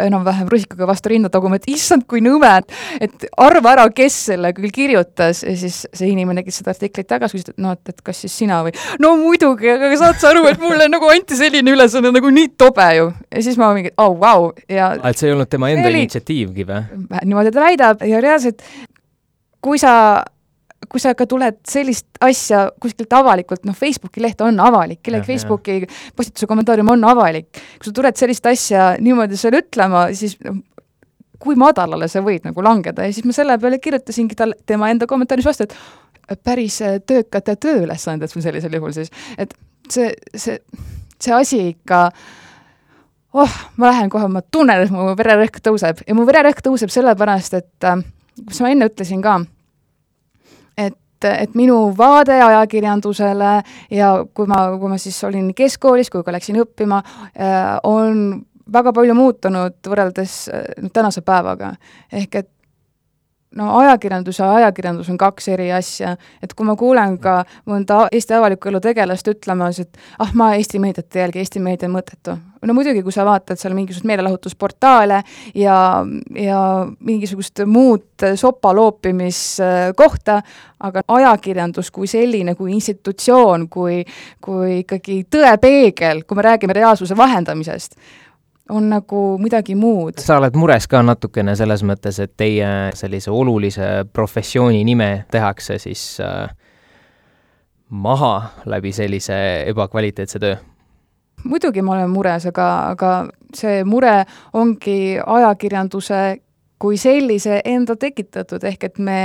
Speaker 2: enam-vähem rusikaga vastu rinda taguma, et issand, kui nõme, et et arva ära, kes selle küll kirjutas ja siis see inimene, kes seda artiklit jagas, küsis, et noh, et, et kas siis sina või no muidugi, aga saad sa aru, et mulle nagu anti selline ülesanne nagu nii tobe ju. ja siis ma mingi, oh,, vau wow. ja
Speaker 1: et see ei olnud tema enda oli... initsiatiivgi või?
Speaker 2: niimoodi ta väidab, ja reaalselt, kui sa kui sa ka tuled sellist asja kuskilt avalikult, noh, Facebooki leht on avalik, kellegi Facebooki postituse kommentaarium on avalik, kui sa tuled sellist asja niimoodi seal ütlema, siis noh, kui madalale sa võid nagu langeda ja siis ma selle peale kirjutasingi tal, tema enda kommentaaris vastu, et päris töökad tööülesanded sul sellisel juhul siis, et see, see, see asi ikka oh, ma lähen kohe, ma tunnen, et mu vererõhk tõuseb ja mu vererõhk tõuseb sellepärast, et äh, kus ma enne ütlesin ka, et et minu vaade ajakirjandusele ja kui ma, kui ma siis olin keskkoolis, kui ka läksin õppima, äh, on väga palju muutunud võrreldes äh, tänase päevaga. ehk et no ajakirjandus ja ajakirjandus on kaks eri asja, et kui ma kuulen ka mõnda Eesti avaliku elu tegelast ütlemas, et ah, ma Eesti meediat ei jälgi, Eesti meedia on mõttetu. No muidugi, kui sa vaatad seal mingisuguseid meelelahutusportaale ja, ja mingisugust muud sopa loopimiskohta, aga ajakirjandus kui selline, kui institutsioon, kui, kui ikkagi tõepeegel, kui me räägime reaalsuse vahendamisest, on nagu midagi muud.
Speaker 1: sa oled mures ka natukene selles mõttes, et teie sellise olulise professiooni nime tehakse siis äh, maha läbi sellise ebakvaliteetse töö?
Speaker 2: Muidugi ma olen mures, aga, aga see mure ongi ajakirjanduse kui sellise enda tekitatud, ehk et me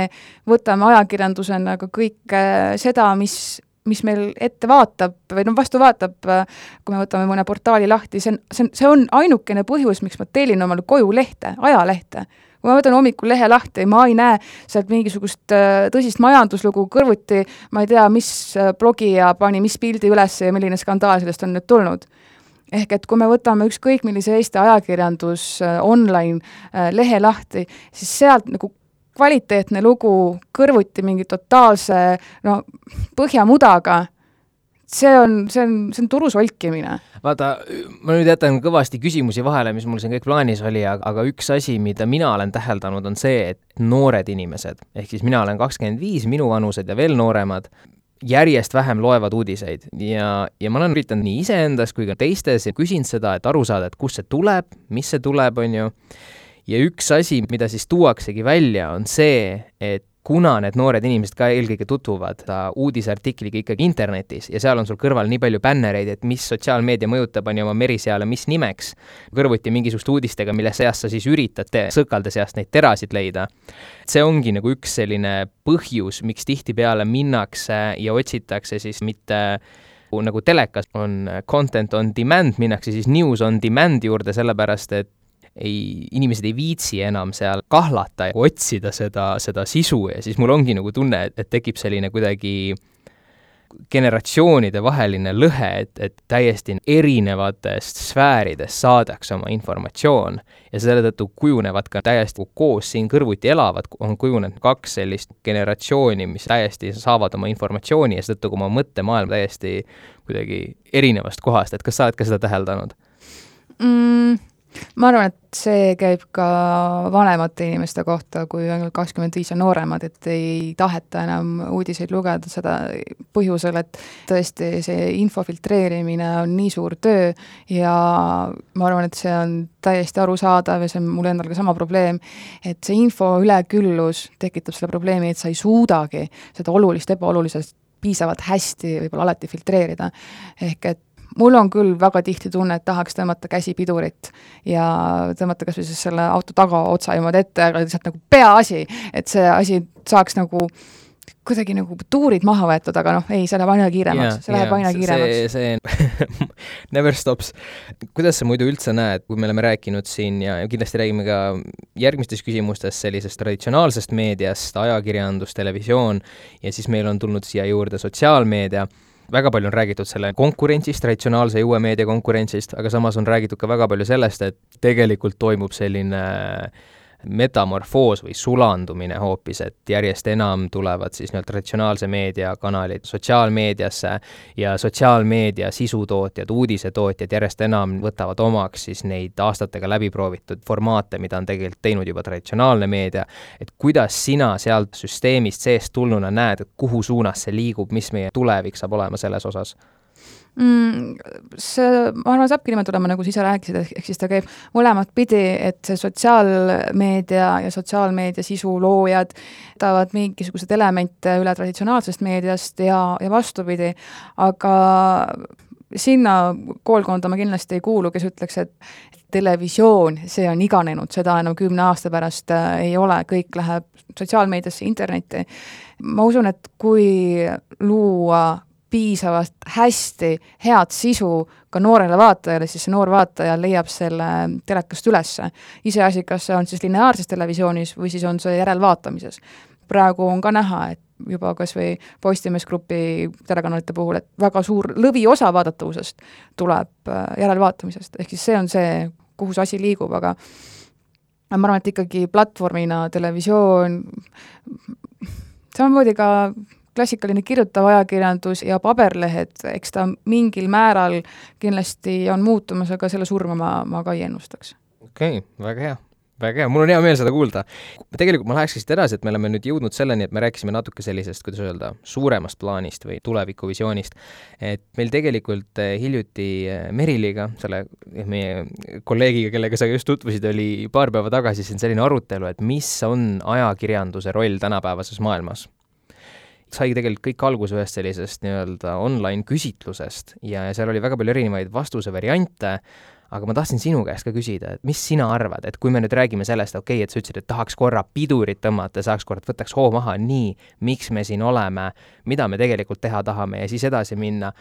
Speaker 2: võtame ajakirjandusena ka kõike seda, mis, mis meil ette vaatab või noh, vastu vaatab, kui me võtame mõne portaali lahti, see on, see on, see on ainukene põhjus, miks ma tellin omale koju lehte, ajalehte kui ma võtan hommikul lehe lahti, ma ei näe sealt mingisugust äh, tõsist majanduslugu kõrvuti, ma ei tea, mis äh, blogija pani mis pildi üles ja milline skandaal sellest on nüüd tulnud. Ehk et kui me võtame ükskõik millise Eesti ajakirjandus äh, online lehe lahti, siis sealt nagu kvaliteetne lugu kõrvuti mingi totaalse no põhjamudaga see on, see on, see on turu solkimine.
Speaker 1: vaata, ma nüüd jätan kõvasti küsimusi vahele, mis mul siin kõik plaanis oli, aga üks asi, mida mina olen täheldanud, on see, et noored inimesed, ehk siis mina olen kakskümmend viis, minuvanused ja veel nooremad, järjest vähem loevad uudiseid ja, ja ma olen üritanud nii iseendas kui ka teistes ja küsinud seda, et aru saada, et kust see tuleb, mis see tuleb, on ju, ja üks asi, mida siis tuuaksegi välja, on see, et kuna need noored inimesed ka eelkõige tutvuvad uudisartikliga ikkagi internetis ja seal on sul kõrval nii palju bännereid, et mis sotsiaalmeedia mõjutab, on ju, oma meriseale mis nimeks, kõrvuti mingisuguste uudistega, mille seast sa siis üritad sõkalde seast neid terasid leida. see ongi nagu üks selline põhjus, miks tihtipeale minnakse ja otsitakse siis mitte nagu telekas on content on demand, minnakse siis news on demand juurde, sellepärast et ei, inimesed ei viitsi enam seal kahlata ja otsida seda, seda sisu ja siis mul ongi nagu tunne, et, et tekib selline kuidagi generatsioonide vaheline lõhe, et, et täiesti erinevatest sfääridest saadakse oma informatsioon ja selle tõttu kujunevad ka täiesti koos siin kõrvuti elavad, on kujunenud kaks sellist generatsiooni, mis täiesti saavad oma informatsiooni ja seetõttu ka oma mõttemaailm täiesti kuidagi erinevast kohast, et kas sa oled ka seda täheldanud
Speaker 2: mm,? Ma arvan, et see käib ka vanemate inimeste kohta, kui ainult kakskümmend viis ja nooremad, et ei taheta enam uudiseid lugeda, seda põhjusel, et tõesti see info filtreerimine on nii suur töö ja ma arvan, et see on täiesti arusaadav ja see on mul endal ka sama probleem, et see info üleküllus tekitab selle probleemi, et sa ei suudagi seda olulist ebaolulisest piisavalt hästi võib-olla alati filtreerida. ehk et mul on küll väga tihti tunne, et tahaks tõmmata käsi pidurit ja tõmmata kas või siis selle auto tagaotsa niimoodi ette, aga lihtsalt nagu peaasi, et see asi saaks nagu kuidagi nagu tuurid maha võetud, aga noh, ei, see läheb aina kiiremaks, see läheb aina kiiremaks.
Speaker 1: see, see never stops. kuidas sa muidu üldse näed, kui me oleme rääkinud siin ja kindlasti räägime ka järgmistes küsimustes sellisest traditsionaalsest meediast, ajakirjandus, televisioon ja siis meil on tulnud siia juurde sotsiaalmeedia väga palju on räägitud selle konkurentsist, traditsionaalse uue meedia konkurentsist, aga samas on räägitud ka väga palju sellest, et tegelikult toimub selline metamorfoos või sulandumine hoopis, et järjest enam tulevad siis nii-öelda traditsionaalse meedia kanalid sotsiaalmeediasse ja sotsiaalmeedia sisutootjad, uudisetootjad järjest enam võtavad omaks siis neid aastatega läbi proovitud formaate, mida on tegelikult teinud juba traditsionaalne meedia, et kuidas sina sealt süsteemist seest tulnuna näed, kuhu suunas see liigub, mis meie tulevik saab olema selles osas?
Speaker 2: Mm,? See, ma arvan, saabki niimoodi olema, nagu sa ise rääkisid, ehk siis ta käib mõlemat pidi, et see sotsiaalmeedia ja sotsiaalmeedia sisu loojad võtavad mingisuguseid elemente üle traditsionaalsest meediast ja, ja vastupidi, aga sinna koolkonda ma kindlasti ei kuulu, kes ütleks, et televisioon, see on iganenud, seda enam kümne aasta pärast äh, ei ole, kõik läheb sotsiaalmeediasse, internetti. ma usun, et kui luua piisavalt hästi head sisu ka noorele vaatajale, siis see noor vaataja leiab selle telekast ülesse. iseasi, kas see on siis lineaarses televisioonis või siis on see järelvaatamises. praegu on ka näha, et juba kas või Postimees Grupi telekanalite puhul, et väga suur lõviosa vaadatavusest tuleb äh, järelvaatamisest, ehk siis see on see, kuhu see asi liigub, aga ma arvan, et ikkagi platvormina televisioon, samamoodi ka klassikaline kirjutav ajakirjandus ja paberlehed, eks ta mingil määral kindlasti on muutumas, aga selle surma ma, ma ka ei ennustaks.
Speaker 1: okei okay,, väga hea väga hea, mul on hea meel seda kuulda. tegelikult ma läheks siit edasi, et me oleme nüüd jõudnud selleni, et me rääkisime natuke sellisest, kuidas öelda, suuremast plaanist või tulevikuvisioonist. et meil tegelikult eh, hiljuti eh, Meriliga, selle eh, meie kolleegiga, kellega sa just tutvusid, oli paar päeva tagasi siin selline arutelu, et mis on ajakirjanduse roll tänapäevases maailmas sai tegelikult kõik alguse ühest sellisest nii-öelda online küsitlusest ja, ja seal oli väga palju erinevaid vastuse variante aga ma tahtsin sinu käest ka küsida, et mis sina arvad, et kui me nüüd räägime sellest, okei okay,, et sa ütlesid, et tahaks korra pidurit tõmmata, saaks kord, võtaks hoo maha, nii, miks me siin oleme, mida me tegelikult teha tahame ja siis edasi minna,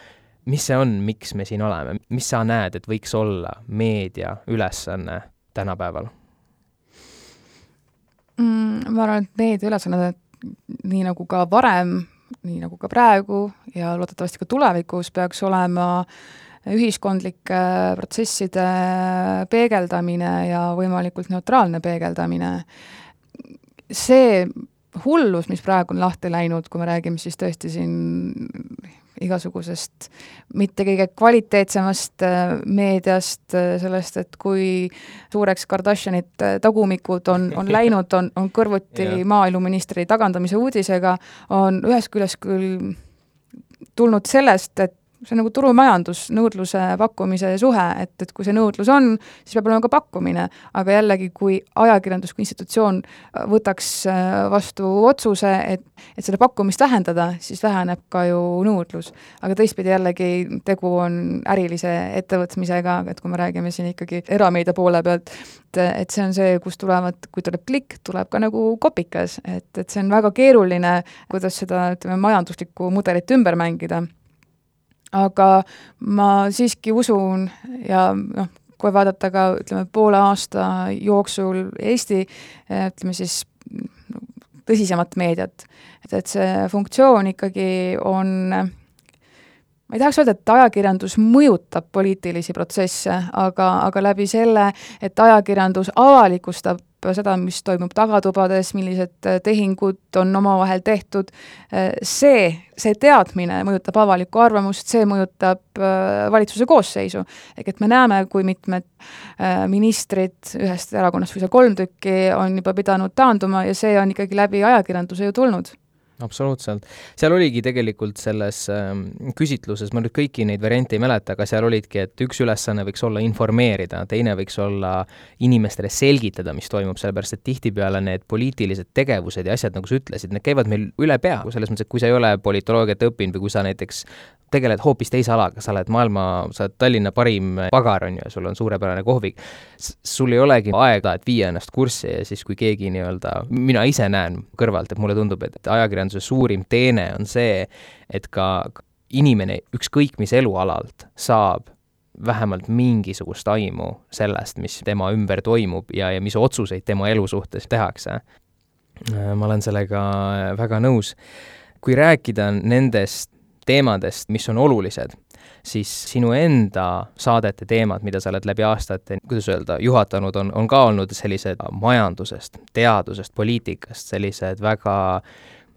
Speaker 1: mis see on, miks me siin oleme, mis sa näed, et võiks olla meedia ülesanne tänapäeval
Speaker 2: mm,? ma arvan, et meedia ülesanne, nii nagu ka varem, nii nagu ka praegu ja loodetavasti ka tulevikus, peaks olema ühiskondlike protsesside peegeldamine ja võimalikult neutraalne peegeldamine. see hullus, mis praegu on lahti läinud, kui me räägime siis tõesti siin igasugusest mitte kõige kvaliteetsemast äh, meediast, äh, sellest, et kui suureks Kardashianite äh, tagumikud on, on läinud, on, on kõrvuti yeah. maaeluministri tagandamise uudisega, on ühest küljest küll tulnud sellest, et see on nagu turumajandus, nõudluse, pakkumise suhe, et, et kui see nõudlus on, siis peab olema ka pakkumine, aga jällegi, kui ajakirjandus kui institutsioon võtaks äh, vastu otsuse, et, et seda pakkumist vähendada, siis väheneb ka ju nõudlus. aga teistpidi jällegi, tegu on ärilise ettevõtmisega, et kui me räägime siin ikkagi erameedia poole pealt, et, et see on see, kust tulevad, kui tuleb klikk, tuleb ka nagu kopikas, et, et see on väga keeruline, kuidas seda, ütleme, majanduslikku mudelit ümber mängida aga ma siiski usun ja noh, kui vaadata ka ütleme, poole aasta jooksul Eesti ütleme siis tõsisemat meediat, et, et see funktsioon ikkagi on ma ei tahaks öelda, et ajakirjandus mõjutab poliitilisi protsesse, aga, aga läbi selle, et ajakirjandus avalikustab seda, mis toimub tagatubades, millised äh, tehingud on omavahel tehtud, äh, see, see teadmine mõjutab avalikku arvamust, see mõjutab äh, valitsuse koosseisu. ehk et me näeme, kui mitmed ministrid ühest erakonnast, see kolm tükki, on juba pidanud taanduma ja see on ikkagi läbi ajakirjanduse ju tulnud
Speaker 1: absoluutselt. seal oligi tegelikult selles äh, küsitluses, ma nüüd kõiki neid variante ei mäleta, aga seal olidki, et üks ülesanne võiks olla informeerida, teine võiks olla inimestele selgitada, mis toimub, sellepärast et tihtipeale need poliitilised tegevused ja asjad, nagu sa ütlesid, need käivad meil üle pea, selles mõttes, et kui sa ei ole politoloogiat õppinud või kui sa näiteks tegeled hoopis teise alaga, sa oled maailma, sa oled Tallinna parim pagar, on ju, sul on suurepärane kohvik, sul ei olegi aega, et viia ennast kurssi ja siis, kui keegi nii-öelda, mina ise näen kõrvalt, et mulle tundub, et ajakirjanduse suurim teene on see, et ka inimene ükskõik mis elualalt saab vähemalt mingisugust aimu sellest, mis tema ümber toimub ja, ja mis otsuseid tema elu suhtes tehakse. ma olen sellega väga nõus. kui rääkida nendest teemadest, mis on olulised, siis sinu enda saadete teemad, mida sa oled läbi aastate, kuidas öelda, juhatanud, on, on ka olnud sellised majandusest, teadusest, poliitikast, sellised väga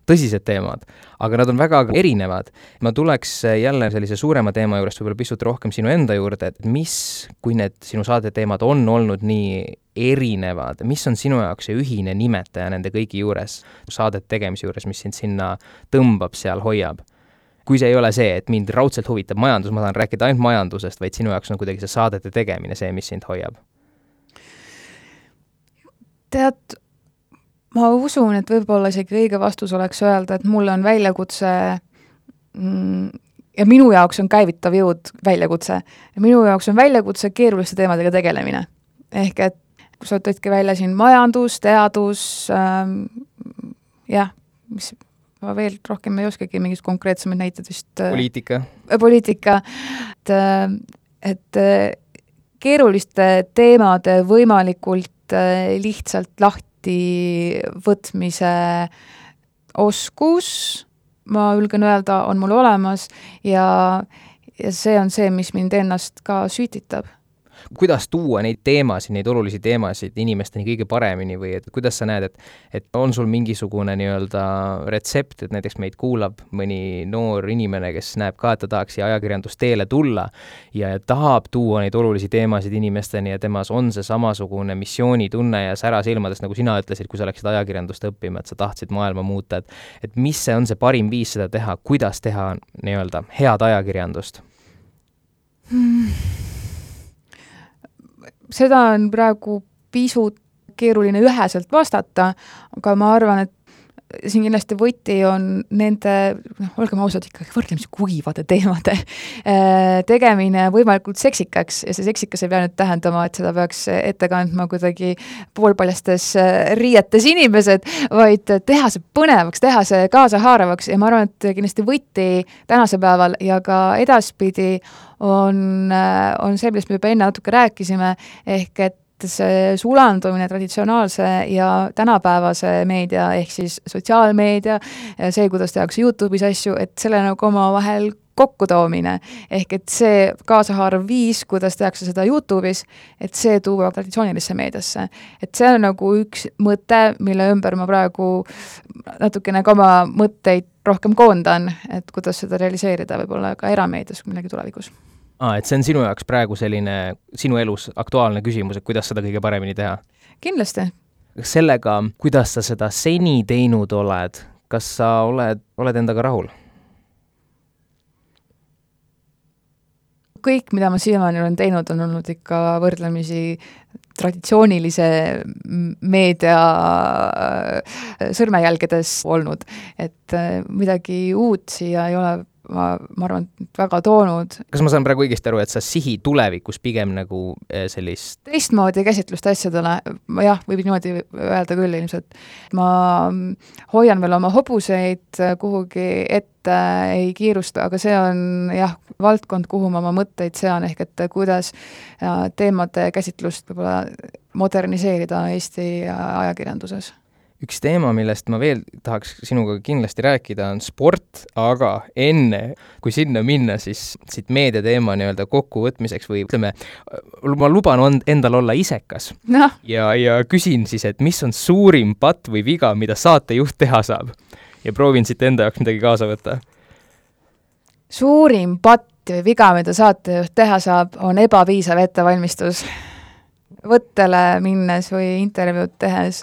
Speaker 1: tõsised teemad, aga nad on väga erinevad. ma tuleks jälle sellise suurema teema juurest võib-olla pisut rohkem sinu enda juurde, et mis, kui need sinu saadeteemad on olnud nii erinevad, mis on sinu jaoks see ühine nimetaja nende kõigi juures, saadete tegemise juures, mis sind sinna tõmbab, seal hoiab? kui see ei ole see, et mind raudselt huvitab majandus, ma tahan rääkida ainult majandusest, vaid sinu jaoks on kuidagi see saadete tegemine see, mis sind hoiab?
Speaker 2: tead, ma usun, et võib-olla isegi õige vastus oleks öelda, et mulle on väljakutse mm, ja minu jaoks on käivitav jõud väljakutse. ja minu jaoks on väljakutse keeruliste teemadega tegelemine. ehk et kui sa tõidki välja siin majandus, teadus ähm,, jah, mis ma veel rohkem ei oskagi, mingid konkreetsemad näited vist.
Speaker 1: Äh, poliitika.
Speaker 2: poliitika, et, äh, et äh, keeruliste teemade võimalikult lihtsalt lahti võtmise oskus, ma julgen öelda, on mul olemas ja, ja see on see, mis mind ennast ka sütitab
Speaker 1: kuidas tuua neid teemasid, neid olulisi teemasid inimesteni kõige paremini või et kuidas sa näed, et et on sul mingisugune nii-öelda retsept, et näiteks meid kuulab mõni noor inimene, kes näeb ka, et ta tahaks siia ajakirjandusteele tulla ja tahab tuua neid olulisi teemasid inimesteni ja temas on see samasugune missioonitunne ja sära silmades, nagu sina ütlesid, kui sa läksid ajakirjandust õppima, et sa tahtsid maailma muuta, et et mis see on see parim viis seda teha, kuidas teha nii-öelda head ajakirjandust hmm.?
Speaker 2: Seda on praegu pisut keeruline üheselt vastata, aga ma arvan, et siin kindlasti võti on nende, noh, olgem ausad, ikkagi võrdlemisi kuivade teemade äh, tegemine võimalikult seksikaks ja see seksikas ei pea nüüd tähendama, et seda peaks ette kandma kuidagi poolpaljastes äh, riietes inimesed, vaid teha see põnevaks, teha see kaasahaaravaks ja ma arvan, et kindlasti võti tänasel päeval ja ka edaspidi on, äh, on see, millest me juba enne natuke rääkisime, ehk et see sulandumine traditsionaalse ja tänapäevase meedia ehk siis sotsiaalmeedia, see, kuidas tehakse Youtube'is asju, et selle nagu omavahel kokkutoomine, ehk et see kaasahaarav viis, kuidas tehakse seda Youtube'is, et see tuua traditsioonilisse meediasse. et see on nagu üks mõte, mille ümber ma praegu natukene ka oma mõtteid rohkem koondan, et kuidas seda realiseerida võib-olla ka erameedias millegi tulevikus
Speaker 1: aa, et see on sinu jaoks praegu selline sinu elus aktuaalne küsimus, et kuidas seda kõige paremini teha?
Speaker 2: kindlasti.
Speaker 1: sellega, kuidas sa seda seni teinud oled, kas sa oled, oled endaga rahul?
Speaker 2: kõik, mida ma siiamaani olen teinud, on olnud ikka võrdlemisi traditsioonilise meedia äh, sõrmejälgedes olnud, et äh, midagi uut siia ei ole ma, ma arvan, väga toonud.
Speaker 1: kas ma saan praegu õigesti aru, et sa sihi tulevikus pigem nagu eh, sellist
Speaker 2: teistmoodi käsitlust asjadele, jah, võib niimoodi öelda küll ilmselt. ma hoian veel oma hobuseid kuhugi ette, ei kiirusta, aga see on jah, valdkond, kuhu ma oma mõtteid sean, ehk et kuidas teemade käsitlust võib-olla moderniseerida Eesti ajakirjanduses
Speaker 1: üks teema, millest ma veel tahaks sinuga kindlasti rääkida, on sport, aga enne, kui sinna minna, siis siit meediateema nii-öelda kokkuvõtmiseks või ütleme, ma luban on, endal olla isekas
Speaker 2: no..
Speaker 1: ja, ja küsin siis, et mis on suurim patt või viga, mida saatejuht teha saab? ja proovin siit enda jaoks midagi kaasa võtta.
Speaker 2: suurim patt või viga, mida saatejuht teha saab, on ebapiisav ettevalmistus võttele minnes või intervjuud tehes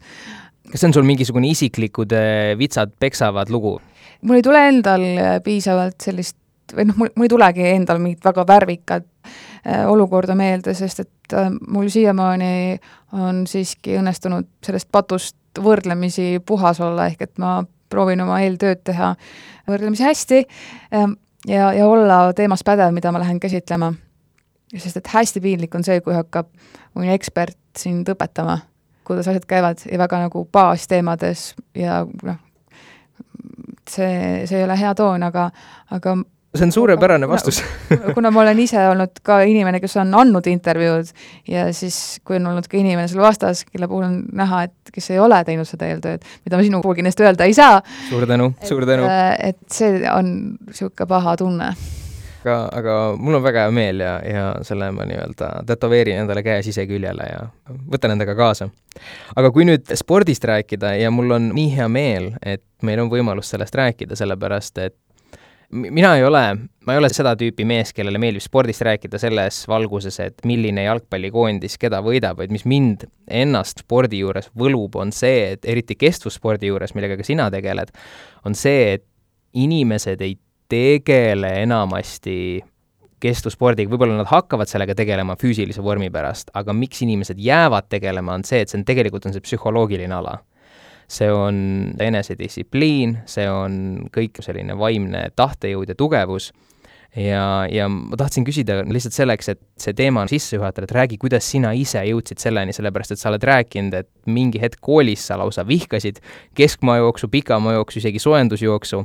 Speaker 1: kas see on sul mingisugune isiklikud äh, vitsad peksavad lugu?
Speaker 2: mul ei tule endal äh, piisavalt sellist või noh, mul, mul ei tulegi endal mingit väga värvikat äh, olukorda meelde, sest et mul siiamaani on siiski õnnestunud sellest patust võrdlemisi puhas olla, ehk et ma proovin oma eeltööd teha võrdlemisi hästi äh, ja, ja olla teemas pädev, mida ma lähen käsitlema. sest et hästi piinlik on see, kui hakkab mõni ekspert sind õpetama kuidas asjad käivad ja väga nagu baasteemades ja noh, see, see ei ole hea toon, aga, aga
Speaker 1: see on suurepärane vastus
Speaker 2: kuna ma olen ise olnud ka inimene, kes on andnud intervjuud ja siis, kui on olnud ka inimene seal vastas, kelle puhul on näha, et kes ei ole teinud seda eeltööd, mida ma sinu puhul kindlasti öelda ei saa.
Speaker 1: suur tänu, suur tänu!
Speaker 2: et see on niisugune paha tunne
Speaker 1: aga, aga mul on väga hea meel ja, ja selle ma nii-öelda tätoveerin endale käe siseküljele ja võtan endaga kaasa. aga kui nüüd spordist rääkida ja mul on nii hea meel, et meil on võimalus sellest rääkida, sellepärast et mina ei ole, ma ei ole seda tüüpi mees, kellele meeldib spordist rääkida selles valguses, et milline jalgpallikoondis keda võidab, vaid mis mind ennast spordi juures võlub, on see, et eriti kestvusspordi juures, millega ka sina tegeled, on see, et inimesed ei tegele enamasti kestvuspordiga, võib-olla nad hakkavad sellega tegelema füüsilise vormi pärast, aga miks inimesed jäävad tegelema, on see, et see on tegelikult, on see psühholoogiline ala. see on enesedistsipliin, see on kõik selline vaimne tahtejõud ja tugevus ja, ja ma tahtsin küsida lihtsalt selleks, et see teema sisse juhatada, et räägi, kuidas sina ise jõudsid selleni, sellepärast et sa oled rääkinud, et mingi hetk koolis sa lausa vihkasid keskmaajooksu, pikamajooksu, isegi soojendusjooksu.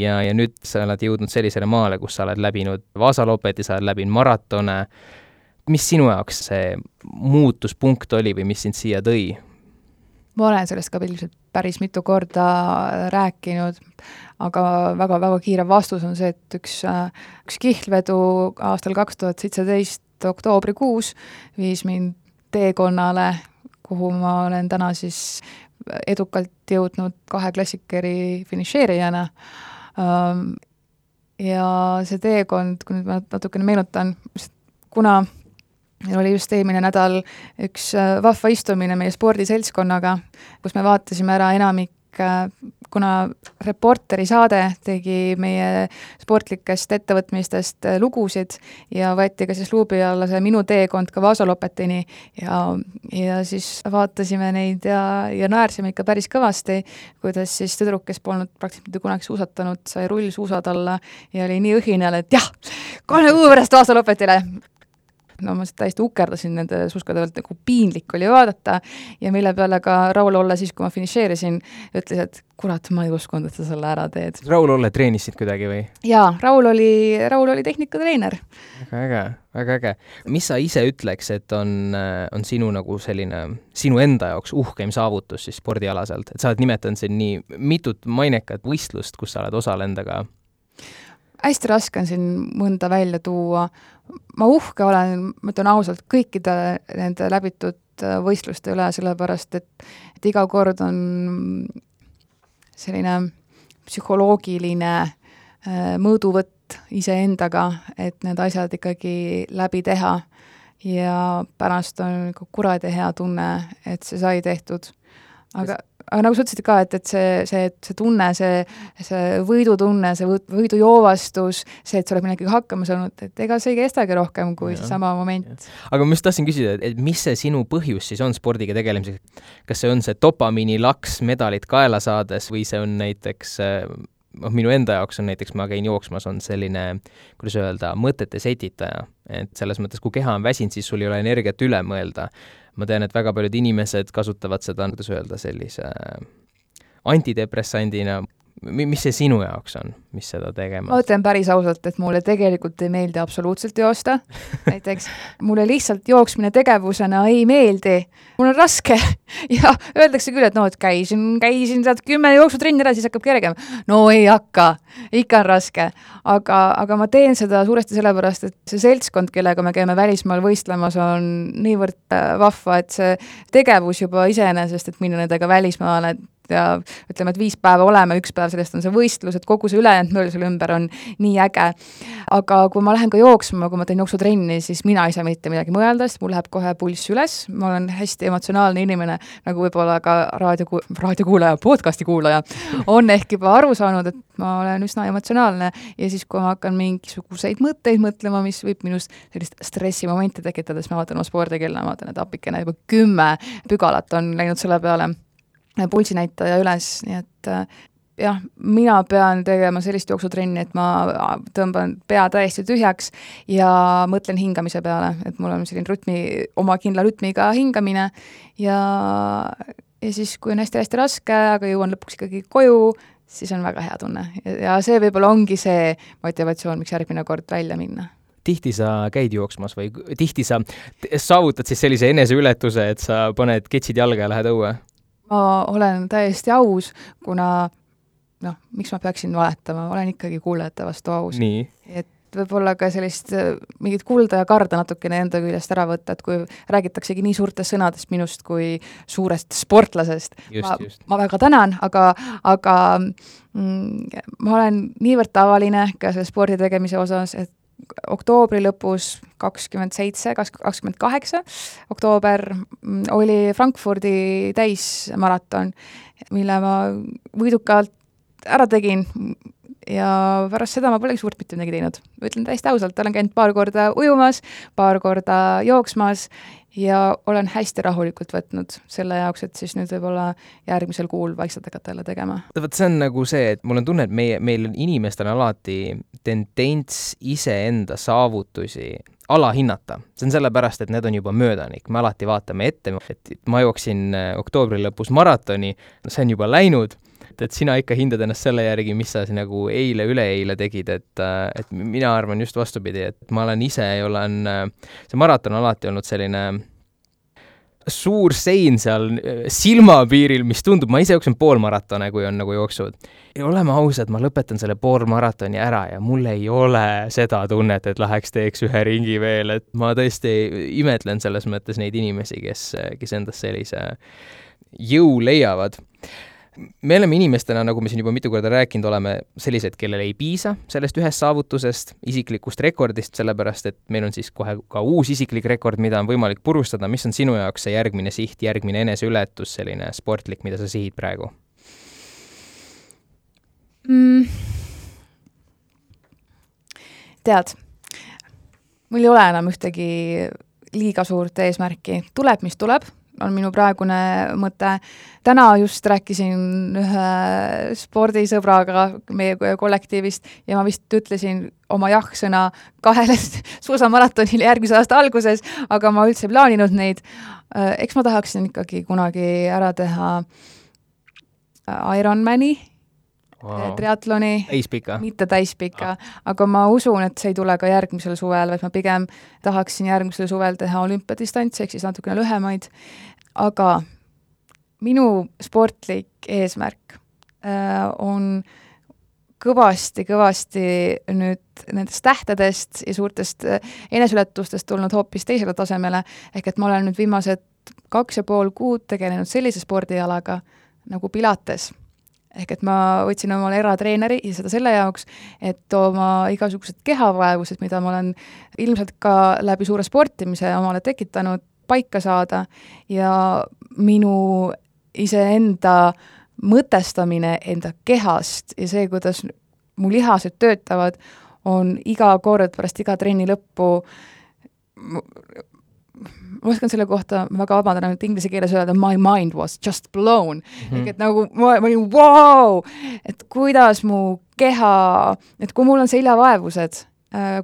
Speaker 1: Ja, ja nüüd sa oled jõudnud sellisele maale, kus sa oled läbinud Vaasa Lopeti, sa oled läbinud maratone, mis sinu jaoks see muutuspunkt oli või mis sind siia tõi?
Speaker 2: ma olen sellest ka ilmselt päris mitu korda rääkinud, aga väga-väga kiire vastus on see, et üks, üks kihlvedu aastal kaks tuhat seitseteist oktoobrikuus viis mind teekonnale, kuhu ma olen täna siis edukalt jõudnud kahe klassikeri finišeerijana. ja see teekond, kui nüüd ma natukene meenutan, kuna meil oli just eelmine nädal üks vahva istumine meie spordiseltskonnaga, kus me vaatasime ära enamik kuna Reporteri saade tegi meie sportlikest ettevõtmistest lugusid ja võeti ka siis luubi alla see minu teekond ka Vaasa Lopetini ja, ja siis vaatasime neid ja, ja naersime ikka päris kõvasti, kuidas siis tüdruk, kes polnud praktiliselt mitte kunagi suusatanud, sai rullsuusad alla ja oli nii õhinal, et jah, kolme kuu pärast Vaasa Lopetile no ma täiesti ukerdasin nende suskade pealt, nagu piinlik oli vaadata ja mille peale ka Raul Olle siis, kui ma finišeerisin, ütles, et kurat, ma ei uskunud, et sa selle ära teed.
Speaker 1: Raul Olle treenisid kuidagi või?
Speaker 2: jaa, Raul oli, Raul oli tehnikatreener.
Speaker 1: väga äge, väga äge. mis sa ise ütleks, et on, on sinu nagu selline, sinu enda jaoks uhkeim saavutus siis spordialaselt, et sa oled nimetanud siin nii mitut mainekat võistlust, kus sa oled osalenud, aga
Speaker 2: hästi raske on siin mõnda välja tuua, ma uhke olen, ma ütlen ausalt, kõikide nende läbitud äh, võistluste üle, sellepärast et, et iga kord on selline psühholoogiline äh, mõõduvõtt iseendaga, et need asjad ikkagi läbi teha ja pärast on nagu kuradi hea tunne, et see sai tehtud. aga aga nagu sa ütlesid ka, et, et see, see, see tunne, see, see võidutunne, see võidujoovastus, see, et sa oled millegagi hakkama saanud, et ega see ei kestagi rohkem kui seesama moment.
Speaker 1: aga ma just tahtsin küsida, et mis see sinu põhjus siis on spordiga tegelemiseks? kas see on see dopamiini laks medalit kaela saades või see on näiteks noh, minu enda jaoks on näiteks, ma käin jooksmas, on selline, kuidas öelda, mõtete setitaja. et selles mõttes, kui keha on väsinud, siis sul ei ole energiat üle mõelda ma tean, et väga paljud inimesed kasutavad seda, kuidas öelda, sellise antidepressandina, mis see sinu jaoks on, mis seda tegema?
Speaker 2: ma ütlen päris ausalt, et mulle tegelikult ei meeldi absoluutselt joosta, näiteks mulle lihtsalt jooksmine tegevusena ei meeldi, mul on raske. Ja öeldakse küll, et noh, et käisin, käisin sealt kümme jooksutrenni ära, siis hakkab kergem. no ei hakka, ikka on raske, aga, aga ma teen seda suuresti sellepärast, et see seltskond, kellega me käime välismaal võistlemas, on niivõrd äh, vahva, et see tegevus juba iseenesest, et minna nendega välismaale, ja ütleme, et viis päeva oleme, üks päev sellest on see võistlus, et kogu see ülejäänud möll selle ümber on nii äge. aga kui ma lähen ka jooksma, kui ma teen jooksutrenni, siis mina ei saa mitte midagi mõelda, sest mul läheb kohe pulss üles, ma olen hästi emotsionaalne inimene, nagu võib-olla ka raadio, raadiokuulaja, podcast'i kuulaja on ehk juba aru saanud, et ma olen üsna emotsionaalne. Ja siis, kui ma hakkan mingisuguseid mõtteid mõtlema, mis võib minust sellist stressimomenti tekitada, siis ma vaatan oma spordikella, ma vaatan, et appikene juba kümme pügalat on läinud selle peale pulsinäitaja üles, nii et äh, jah, mina pean tegema sellist jooksutrenni, et ma tõmban pea täiesti tühjaks ja mõtlen hingamise peale, et mul on selline rütmi, oma kindla rütmiga hingamine ja, ja siis, kui on hästi-hästi raske, aga jõuan lõpuks ikkagi koju, siis on väga hea tunne ja see võib-olla ongi see motivatsioon, miks järgmine kord välja minna
Speaker 1: tihti sa käid jooksmas või tihti sa saavutad siis sellise eneseületuse, et sa paned ketsid jalga ja lähed õue?
Speaker 2: Ma olen täiesti aus, kuna noh, miks ma peaksin valetama, olen ikkagi kuulajate vastu aus. et võib-olla ka sellist mingit kulda ja karda natukene enda küljest ära võtta, et kui räägitaksegi nii suurtest sõnadest minust kui suurest sportlasest. ma, ma väga tänan, aga, aga mm, ma olen niivõrd tavaline ka selle spordi tegemise osas, et oktoobri lõpus kakskümmend seitse, kakskümmend kaheksa oktoober mm, oli Frankfurdi täismaraton, mille ma võidukalt ära tegin ja pärast seda ma polegi suurt mitte midagi teinud. ütlen täiesti ausalt, olen käinud paar korda ujumas, paar korda jooksmas ja olen hästi rahulikult võtnud selle jaoks, et siis nüüd võib-olla järgmisel kuul vaikselt hakata jälle tegema.
Speaker 1: vot see on nagu see, et mul on tunne, et meie, meil inimestel on alati tendents iseenda saavutusi alahinnata. see on sellepärast, et need on juba möödanik, me alati vaatame ette, et ma jooksin äh, oktoobri lõpus maratoni, see on juba läinud et, et sina ikka hindad ennast selle järgi, mis sa nagu eile-üleeile tegid, et, äh, et mina arvan just vastupidi, et ma olen ise, olen, äh, see maraton on alati olnud selline suur sein seal äh, silmapiiril, mis tundub, ma ise jooksen poolmaratone, kui on nagu jooksud. ja oleme ausad, ma lõpetan selle poolmaratoni ära ja mul ei ole seda tunnet, et läheks teeks ühe ringi veel, et ma tõesti imetlen selles mõttes neid inimesi, kes, kes endas sellise jõu leiavad me oleme inimestena, nagu me siin juba mitu korda rääkinud oleme, sellised, kellel ei piisa sellest ühest saavutusest, isiklikust rekordist, sellepärast et meil on siis kohe ka uus isiklik rekord, mida on võimalik purustada, mis on sinu jaoks see järgmine siht, järgmine eneseületus, selline sportlik, mida sa sihid praegu
Speaker 2: mm.? tead, mul ei ole enam ühtegi liiga suurt eesmärki, tuleb, mis tuleb on minu praegune mõte. täna just rääkisin ühe spordisõbraga meie kollektiivist ja ma vist ütlesin oma jah-sõna kahele suusamaratonile järgmise aasta alguses, aga ma üldse ei plaaninud neid. eks ma tahaksin ikkagi kunagi ära teha Ironmani wow. triatloni.
Speaker 1: täispika?
Speaker 2: mitte täispika ah., aga ma usun, et see ei tule ka järgmisel suvel, vaid ma pigem tahaksin järgmisel suvel teha olümpiadistantsi, ehk siis natukene lühemaid, aga minu sportlik eesmärk äh, on kõvasti-kõvasti nüüd nendest tähtedest ja suurtest äh, eneseületustest tulnud hoopis teisele tasemele, ehk et ma olen nüüd viimased kaks ja pool kuud tegelenud sellise spordialaga nagu pilates ehk et ma võtsin omale eratreeneri ja seda selle jaoks, et oma igasugused kehavaevused, mida ma olen ilmselt ka läbi suure sportimise omale tekitanud, paika saada. Ja minu iseenda mõtestamine enda kehast ja see, kuidas mu lihased töötavad, on iga kord pärast iga trenni lõppu ma oskan selle kohta, ma väga vabandan, ainult inglise keeles öelda my mind was just blown mm. -hmm. ehk et nagu ma, ma olin vau wow!, et kuidas mu keha, et kui mul on seljavaevused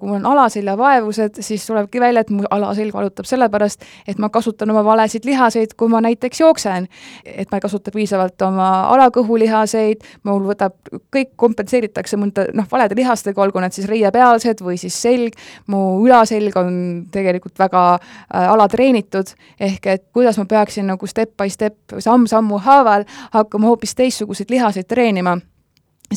Speaker 2: kui mul on alaseljavaevused, siis tulebki välja, et mu alaselg valutab sellepärast, et ma kasutan oma valesid lihaseid, kui ma näiteks jooksen. et ma ei kasuta piisavalt oma alakõhulihaseid, mul võtab, kõik kompenseeritakse mõnda noh, valede lihastega, olgu need siis reiepealsed või siis selg, mu ülaselg on tegelikult väga äh, alatreenitud, ehk et kuidas ma peaksin nagu step by step, samm-sammu haaval hakkama hoopis teistsuguseid lihaseid treenima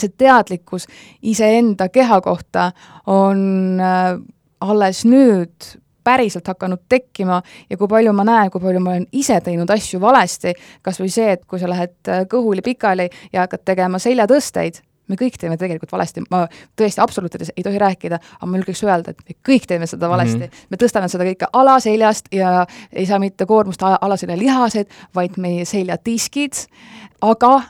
Speaker 2: see teadlikkus iseenda keha kohta on äh, alles nüüd päriselt hakanud tekkima ja kui palju ma näen, kui palju ma olen ise teinud asju valesti, kas või see, et kui sa lähed äh, kõhuli pikali ja hakkad tegema seljatõsteid, me kõik teeme tegelikult valesti, ma tõesti absoluutides ei tohi rääkida, aga ma julgeks öelda, et me kõik teeme seda valesti mm. -hmm. me tõstame seda kõike alaseljast ja ei saa mitte koormust alaselja lihased, vaid meie seljadiskid, aga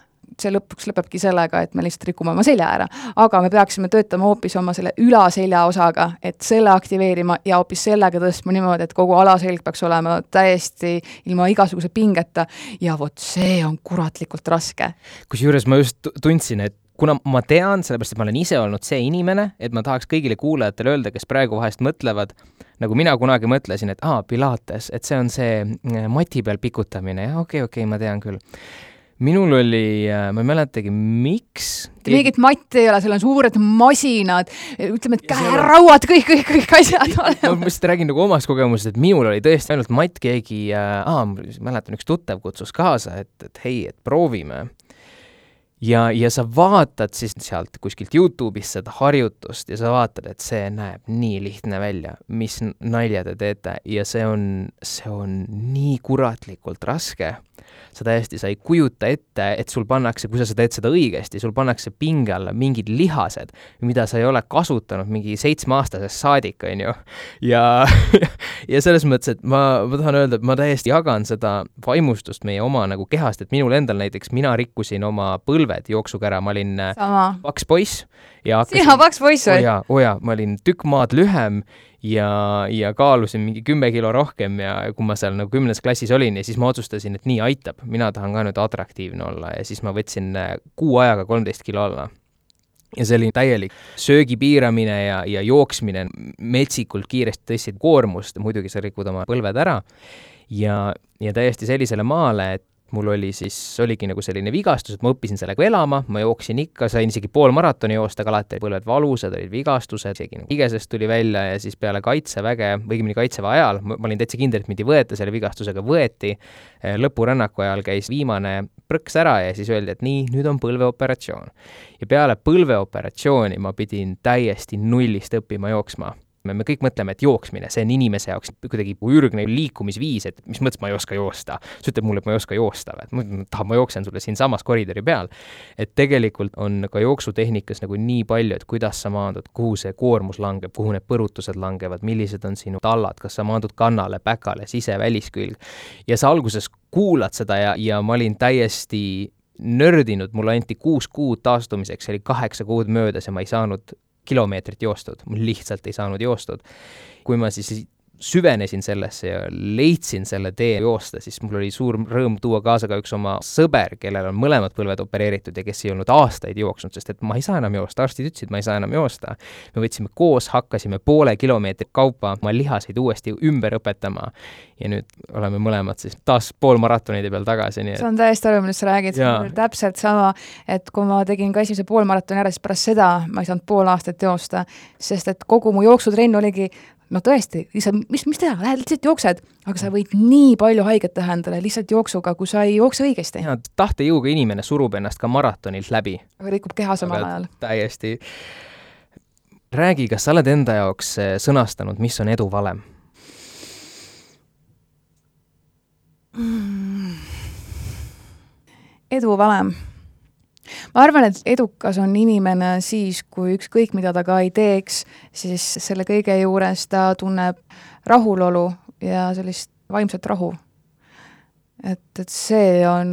Speaker 2: see lõpuks lõpebki sellega, et me lihtsalt rikume oma selja ära. aga me peaksime töötama hoopis oma selle ülaselja osaga, et selle aktiveerima ja hoopis sellega tõstma niimoodi, et kogu alaselg peaks olema täiesti ilma igasuguse pingeta ja vot see on kuratlikult raske.
Speaker 1: kusjuures ma just tundsin, et kuna ma tean, sellepärast et ma olen ise olnud see inimene, et ma tahaks kõigile kuulajatele öelda, kes praegu vahest mõtlevad, nagu mina kunagi mõtlesin, et aa, Pilates, et see on see mm, mati peal pikutamine, jah, okei okay,, okei okay,, ma tean küll minul oli, äh, ma ei mäletagi, miks
Speaker 2: keegi... mingit matti ei ole, seal on suured masinad, ütleme, et käerauad, kõik, kõik, kõik asjad olemas.
Speaker 1: ma lihtsalt räägin nagu omast kogemusest, et minul oli tõesti ainult matt, keegi äh,, aa, mäletan, üks tuttav kutsus kaasa, et, et hei, et proovime. ja, ja sa vaatad siis sealt kuskilt Youtube'ist seda harjutust ja sa vaatad, et see näeb nii lihtne välja, mis nalja te teete ja see on, see on nii kuratlikult raske sa täiesti, sa ei kujuta ette, et sul pannakse, kui sa teed seda õigesti, sul pannakse pinge alla mingid lihased, mida sa ei ole kasutanud mingi seitsmeaastasest saadik, on ju. ja ja selles mõttes, et ma, ma tahan öelda, et ma täiesti jagan seda vaimustust meie oma nagu kehast, et minul endal näiteks, mina rikkusin oma põlved jooksuga ära, ma olin äh, Sama. paks poiss
Speaker 2: ja hakkasin sina paks poiss
Speaker 1: või? oo jaa, oo jaa, ma olin tükk maad lühem ja, ja kaalusin mingi kümme kilo rohkem ja kui ma seal nagu kümnes klassis olin ja siis ma otsustasin, et nii aitab, mina tahan ka nüüd atraktiivne olla ja siis ma võtsin äh, kuu ajaga kolmteist kilo alla. Ja see oli täielik söögi piiramine ja, ja jooksmine, metsikult kiiresti tõstsid koormust, muidugi sa rikud oma põlved ära, ja, ja täiesti sellisele maale, et mul oli siis, oligi nagu selline vigastus, et ma õppisin sellega elama, ma jooksin ikka, sain isegi pool maratoni joosta, aga alati olid põlved valusad, olid vigastused, isegi nagu higesest tuli välja ja siis peale kaitseväge, õigemini kaitseväe ajal, ma olin täitsa kindel, et mind ei võeta selle vigastusega, võeti, eh, lõpurännaku ajal käis viimane prõks ära ja siis öeldi, et nii, nüüd on põlveoperatsioon. ja peale põlveoperatsiooni ma pidin täiesti nullist õppima jooksma me, me kõik mõtleme, et jooksmine, see on inimese jaoks kuidagi ürgne liikumisviis, et mis mõttes ma ei oska joosta. sa ütled mulle, et ma ei oska joosta või, et ma ütlen, et ah, ma jooksen sulle siinsamas koridori peal. et tegelikult on ka jooksutehnikas nagu nii palju, et kuidas sa maandud, kuhu see koormus langeb, kuhu need põrutused langevad, millised on sinu tallad, kas sa maandud kannale, päkale, sise-väliskülg. ja sa alguses kuulad seda ja, ja ma olin täiesti nördinud, mulle anti kuus kuud taastumiseks, see oli kaheksa kuud möödas ja ma ei saanud kilomeetrit joostud, mul lihtsalt ei saanud joostud. kui ma siis süvenesin sellesse ja leidsin selle tee joosta, siis mul oli suur rõõm tuua kaasa ka üks oma sõber, kellel on mõlemad põlved opereeritud ja kes ei olnud aastaid jooksnud, sest et ma ei saa enam joosta, arstid ütlesid, ma ei saa enam joosta. me võtsime koos, hakkasime poole kilomeetri kaupa oma lihaseid uuesti ümber õpetama ja nüüd oleme mõlemad siis taas poolmaratonide peal tagasi, nii
Speaker 2: et saan täiesti aru, millest sa räägid, see on täpselt sama, et kui ma tegin ka esimese poolmaratoni ära, siis pärast seda ma ei saanud pool aastat joosta, sest et kogu mu jooksutrenn oligi no tõesti, lihtsalt mis, mis teha, lähed lihtsalt jooksed, aga sa võid nii palju haiget teha endale lihtsalt jooksuga, kui sa ei jookse õigesti.
Speaker 1: jaa, tahtejõuga inimene surub ennast ka maratonilt läbi.
Speaker 2: aga rikub keha samal ajal.
Speaker 1: täiesti. räägi, kas sa oled enda jaoks eh, sõnastanud, mis on edu valem
Speaker 2: mm.? edu valem ma arvan, et edukas on inimene siis, kui ükskõik, mida ta ka ei teeks, siis selle kõige juures ta tunneb rahulolu ja sellist vaimset rahu. et, et see on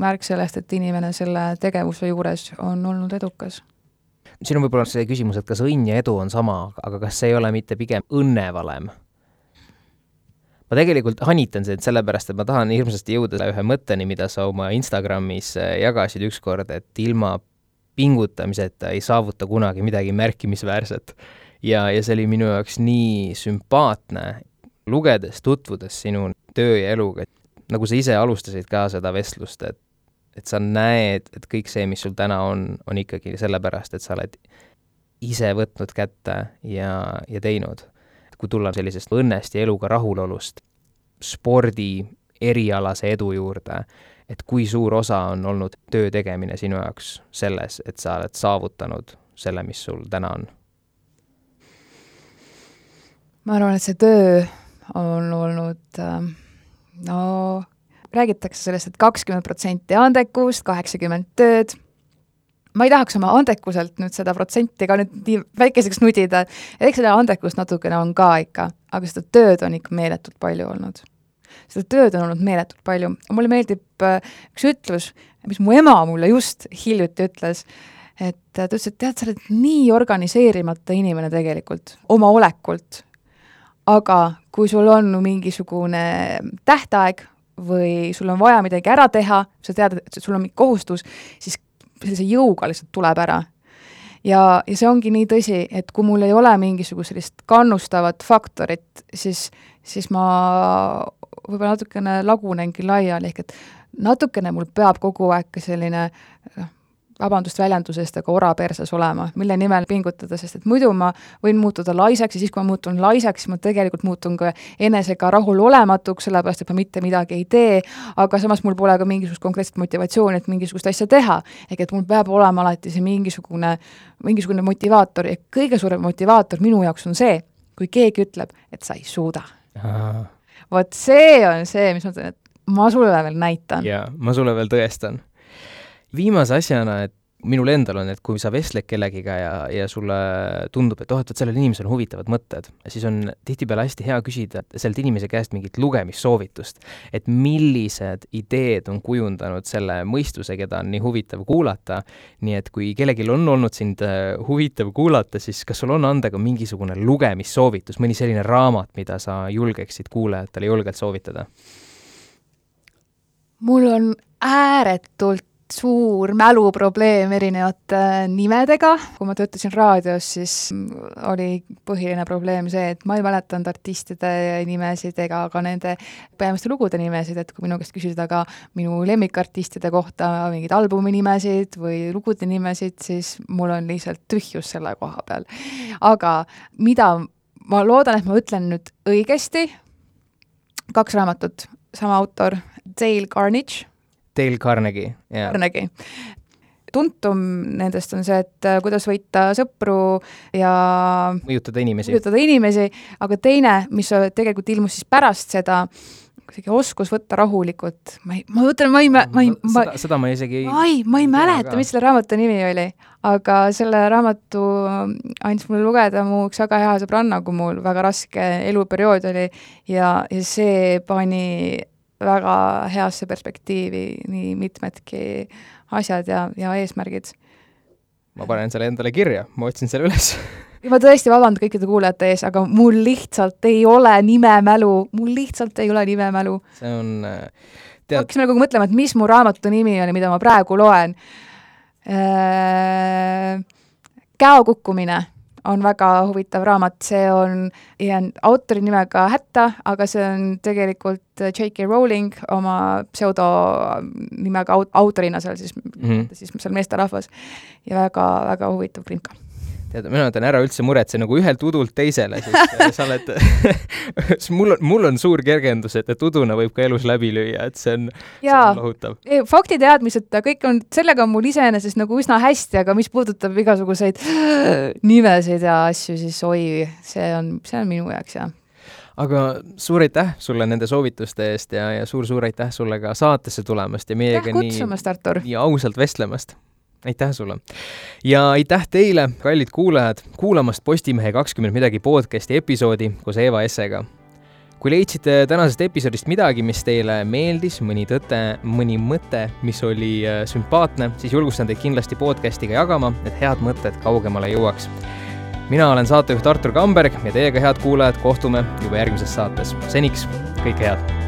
Speaker 2: märk sellest, et inimene selle tegevuse juures on olnud edukas
Speaker 1: siin on võib-olla see küsimus, et kas õnn ja edu on sama, aga kas see ei ole mitte pigem õnnevalem? Ma tegelikult hanitan sind sellepärast, et ma tahan hirmsasti jõuda ühe mõtteni, mida sa oma Instagramis äh, jagasid ükskord, et ilma pingutamiseta ei saavuta kunagi midagi märkimisväärset. ja, ja see oli minu jaoks nii sümpaatne, lugedes, tutvudes sinu töö ja eluga, nagu sa ise alustasid ka seda vestlust, et et sa näed, et kõik see, mis sul täna on, on ikkagi sellepärast, et sa oled ise võtnud kätte ja, ja teinud kui tulla sellisest õnnest ja eluga rahulolust spordi erialase edu juurde, et kui suur osa on olnud töö tegemine sinu jaoks selles, et sa oled saavutanud selle, mis sul täna on?
Speaker 2: ma arvan, et see töö on olnud äh, no räägitakse sellest et, et kakskümmend protsenti andekust, kaheksakümmend tööd ma ei tahaks oma andekuselt nüüd seda protsenti ka nüüd nii väikeseks nudida, eks seda andekust natukene on ka ikka, aga seda tööd on ikka meeletult palju olnud. seda tööd on olnud meeletult palju, mulle meeldib äh, üks ütlus, mis mu ema mulle just hiljuti ütles, et ta ütles, et tead, sa oled nii organiseerimata inimene tegelikult, oma olekult, aga kui sul on mingisugune tähtaeg või sul on vaja midagi ära teha, sa tead, et sul on mingi kohustus, siis sellise jõuga lihtsalt tuleb ära. ja, ja see ongi nii tõsi, et kui mul ei ole mingisugust sellist kannustavat faktorit, siis, siis ma võib-olla natukene lagunengi laiali, ehk et natukene mul peab kogu aeg selline noh, vabandust väljendusest, aga ora perses olema, mille nimel pingutada, sest et muidu ma võin muutuda laisaks ja siis, kui ma muutun laisaks, ma tegelikult muutun ka enesega rahulolematuks, sellepärast et ma mitte midagi ei tee, aga samas mul pole ka mingisugust konkreetset motivatsiooni, et mingisugust asja teha. ehk et mul peab olema alati see mingisugune, mingisugune motivaator ja kõige suurem motivaator minu jaoks on see, kui keegi ütleb, et sa ei suuda. vot see on see, mis ma ütlen, et ma sulle veel näitan.
Speaker 1: jaa, ma sulle veel tõestan viimase asjana, et minul endal on, et kui sa vestled kellegiga ja, ja sulle tundub, et oh, et vot sellel inimesel on huvitavad mõtted, siis on tihtipeale hästi hea küsida sellelt inimese käest mingit lugemissoovitust. et millised ideed on kujundanud selle mõistuse, keda on nii huvitav kuulata, nii et kui kellelgi on olnud sind äh, huvitav kuulata, siis kas sul on anda ka mingisugune lugemissoovitus, mõni selline raamat, mida sa julgeksid kuulajatele julgelt soovitada?
Speaker 2: mul on ääretult suur mäluprobleem erinevate nimedega, kui ma töötasin raadios, siis oli põhiline probleem see, et ma ei mäletanud artistide nimesid ega ka nende peamiste lugude nimesid, et kui minu käest küsida ka minu lemmikartistide kohta mingeid albumi nimesid või lugude nimesid, siis mul on lihtsalt tühjus selle koha peal. aga mida ma loodan, et ma ütlen nüüd õigesti, kaks raamatut, sama autor, Dale Carnage
Speaker 1: Dale Carnegie,
Speaker 2: jah. Carnegie. tuntum nendest on see, et äh, kuidas võita sõpru ja
Speaker 1: mõjutada inimesi.
Speaker 2: mõjutada inimesi, aga teine, mis tegelikult ilmus siis pärast seda, kuidagi oskus võtta rahulikult, ma ei, ma mõtlen, ma ei, ma ei,
Speaker 1: ma seda, seda ma isegi
Speaker 2: ei ai, ma ei mäleta, mis selle raamatu nimi oli, aga selle raamatu andis mulle lugeda mu üks väga hea sõbranna, kui mul väga raske eluperiood oli ja, ja see pani väga heasse perspektiivi nii mitmedki asjad ja, ja eesmärgid.
Speaker 1: ma panen selle endale kirja, ma otsin selle üles
Speaker 2: ja ma tõesti vabandan kõikide kuulajate ees, aga mul lihtsalt ei ole nimemälu, mul lihtsalt ei ole nimemälu.
Speaker 1: see on äh,
Speaker 2: tead... hakkasime nagu mõtlema, et mis mu raamatu nimi oli, mida ma praegu loen äh,. käo kukkumine on väga huvitav raamat, see on, jään autori nimega hätta, aga see on tegelikult J.K. Rowling oma pseudonimega aut-, autorina seal siis mm, -hmm. siis seal meesterahvas ja väga, väga huvitav krimka
Speaker 1: tead, mina ütlen, ära üldse muretse nagu ühelt udult teisele, siis äh, sa oled mul on, mul on suur kergendus, et, et uduna võib ka elus läbi lüüa, et see on, see on lohutav.
Speaker 2: faktiteadmised, kõik on, sellega on mul iseenesest nagu üsna hästi, aga mis puudutab igasuguseid nimesid ja asju, siis oi, see on, see on minu jaoks, jah.
Speaker 1: Aga suur aitäh sulle nende soovituste eest ja, ja suur-suur aitäh sulle ka saatesse tulemast ja meiega nii, nii ausalt vestlemast aitäh sulle! ja aitäh teile, kallid kuulajad, kuulamast Postimehe kakskümmend midagi podcasti episoodi koos Eeva Essega. kui leidsite tänasest episoodist midagi, mis teile meeldis, mõni tõte, mõni mõte, mis oli äh, sümpaatne, siis julgustan teid kindlasti podcastiga jagama, et head mõtted kaugemale jõuaks. mina olen saatejuht Artur Kamberg ja teiega, head kuulajad, kohtume juba järgmises saates. seniks kõike head!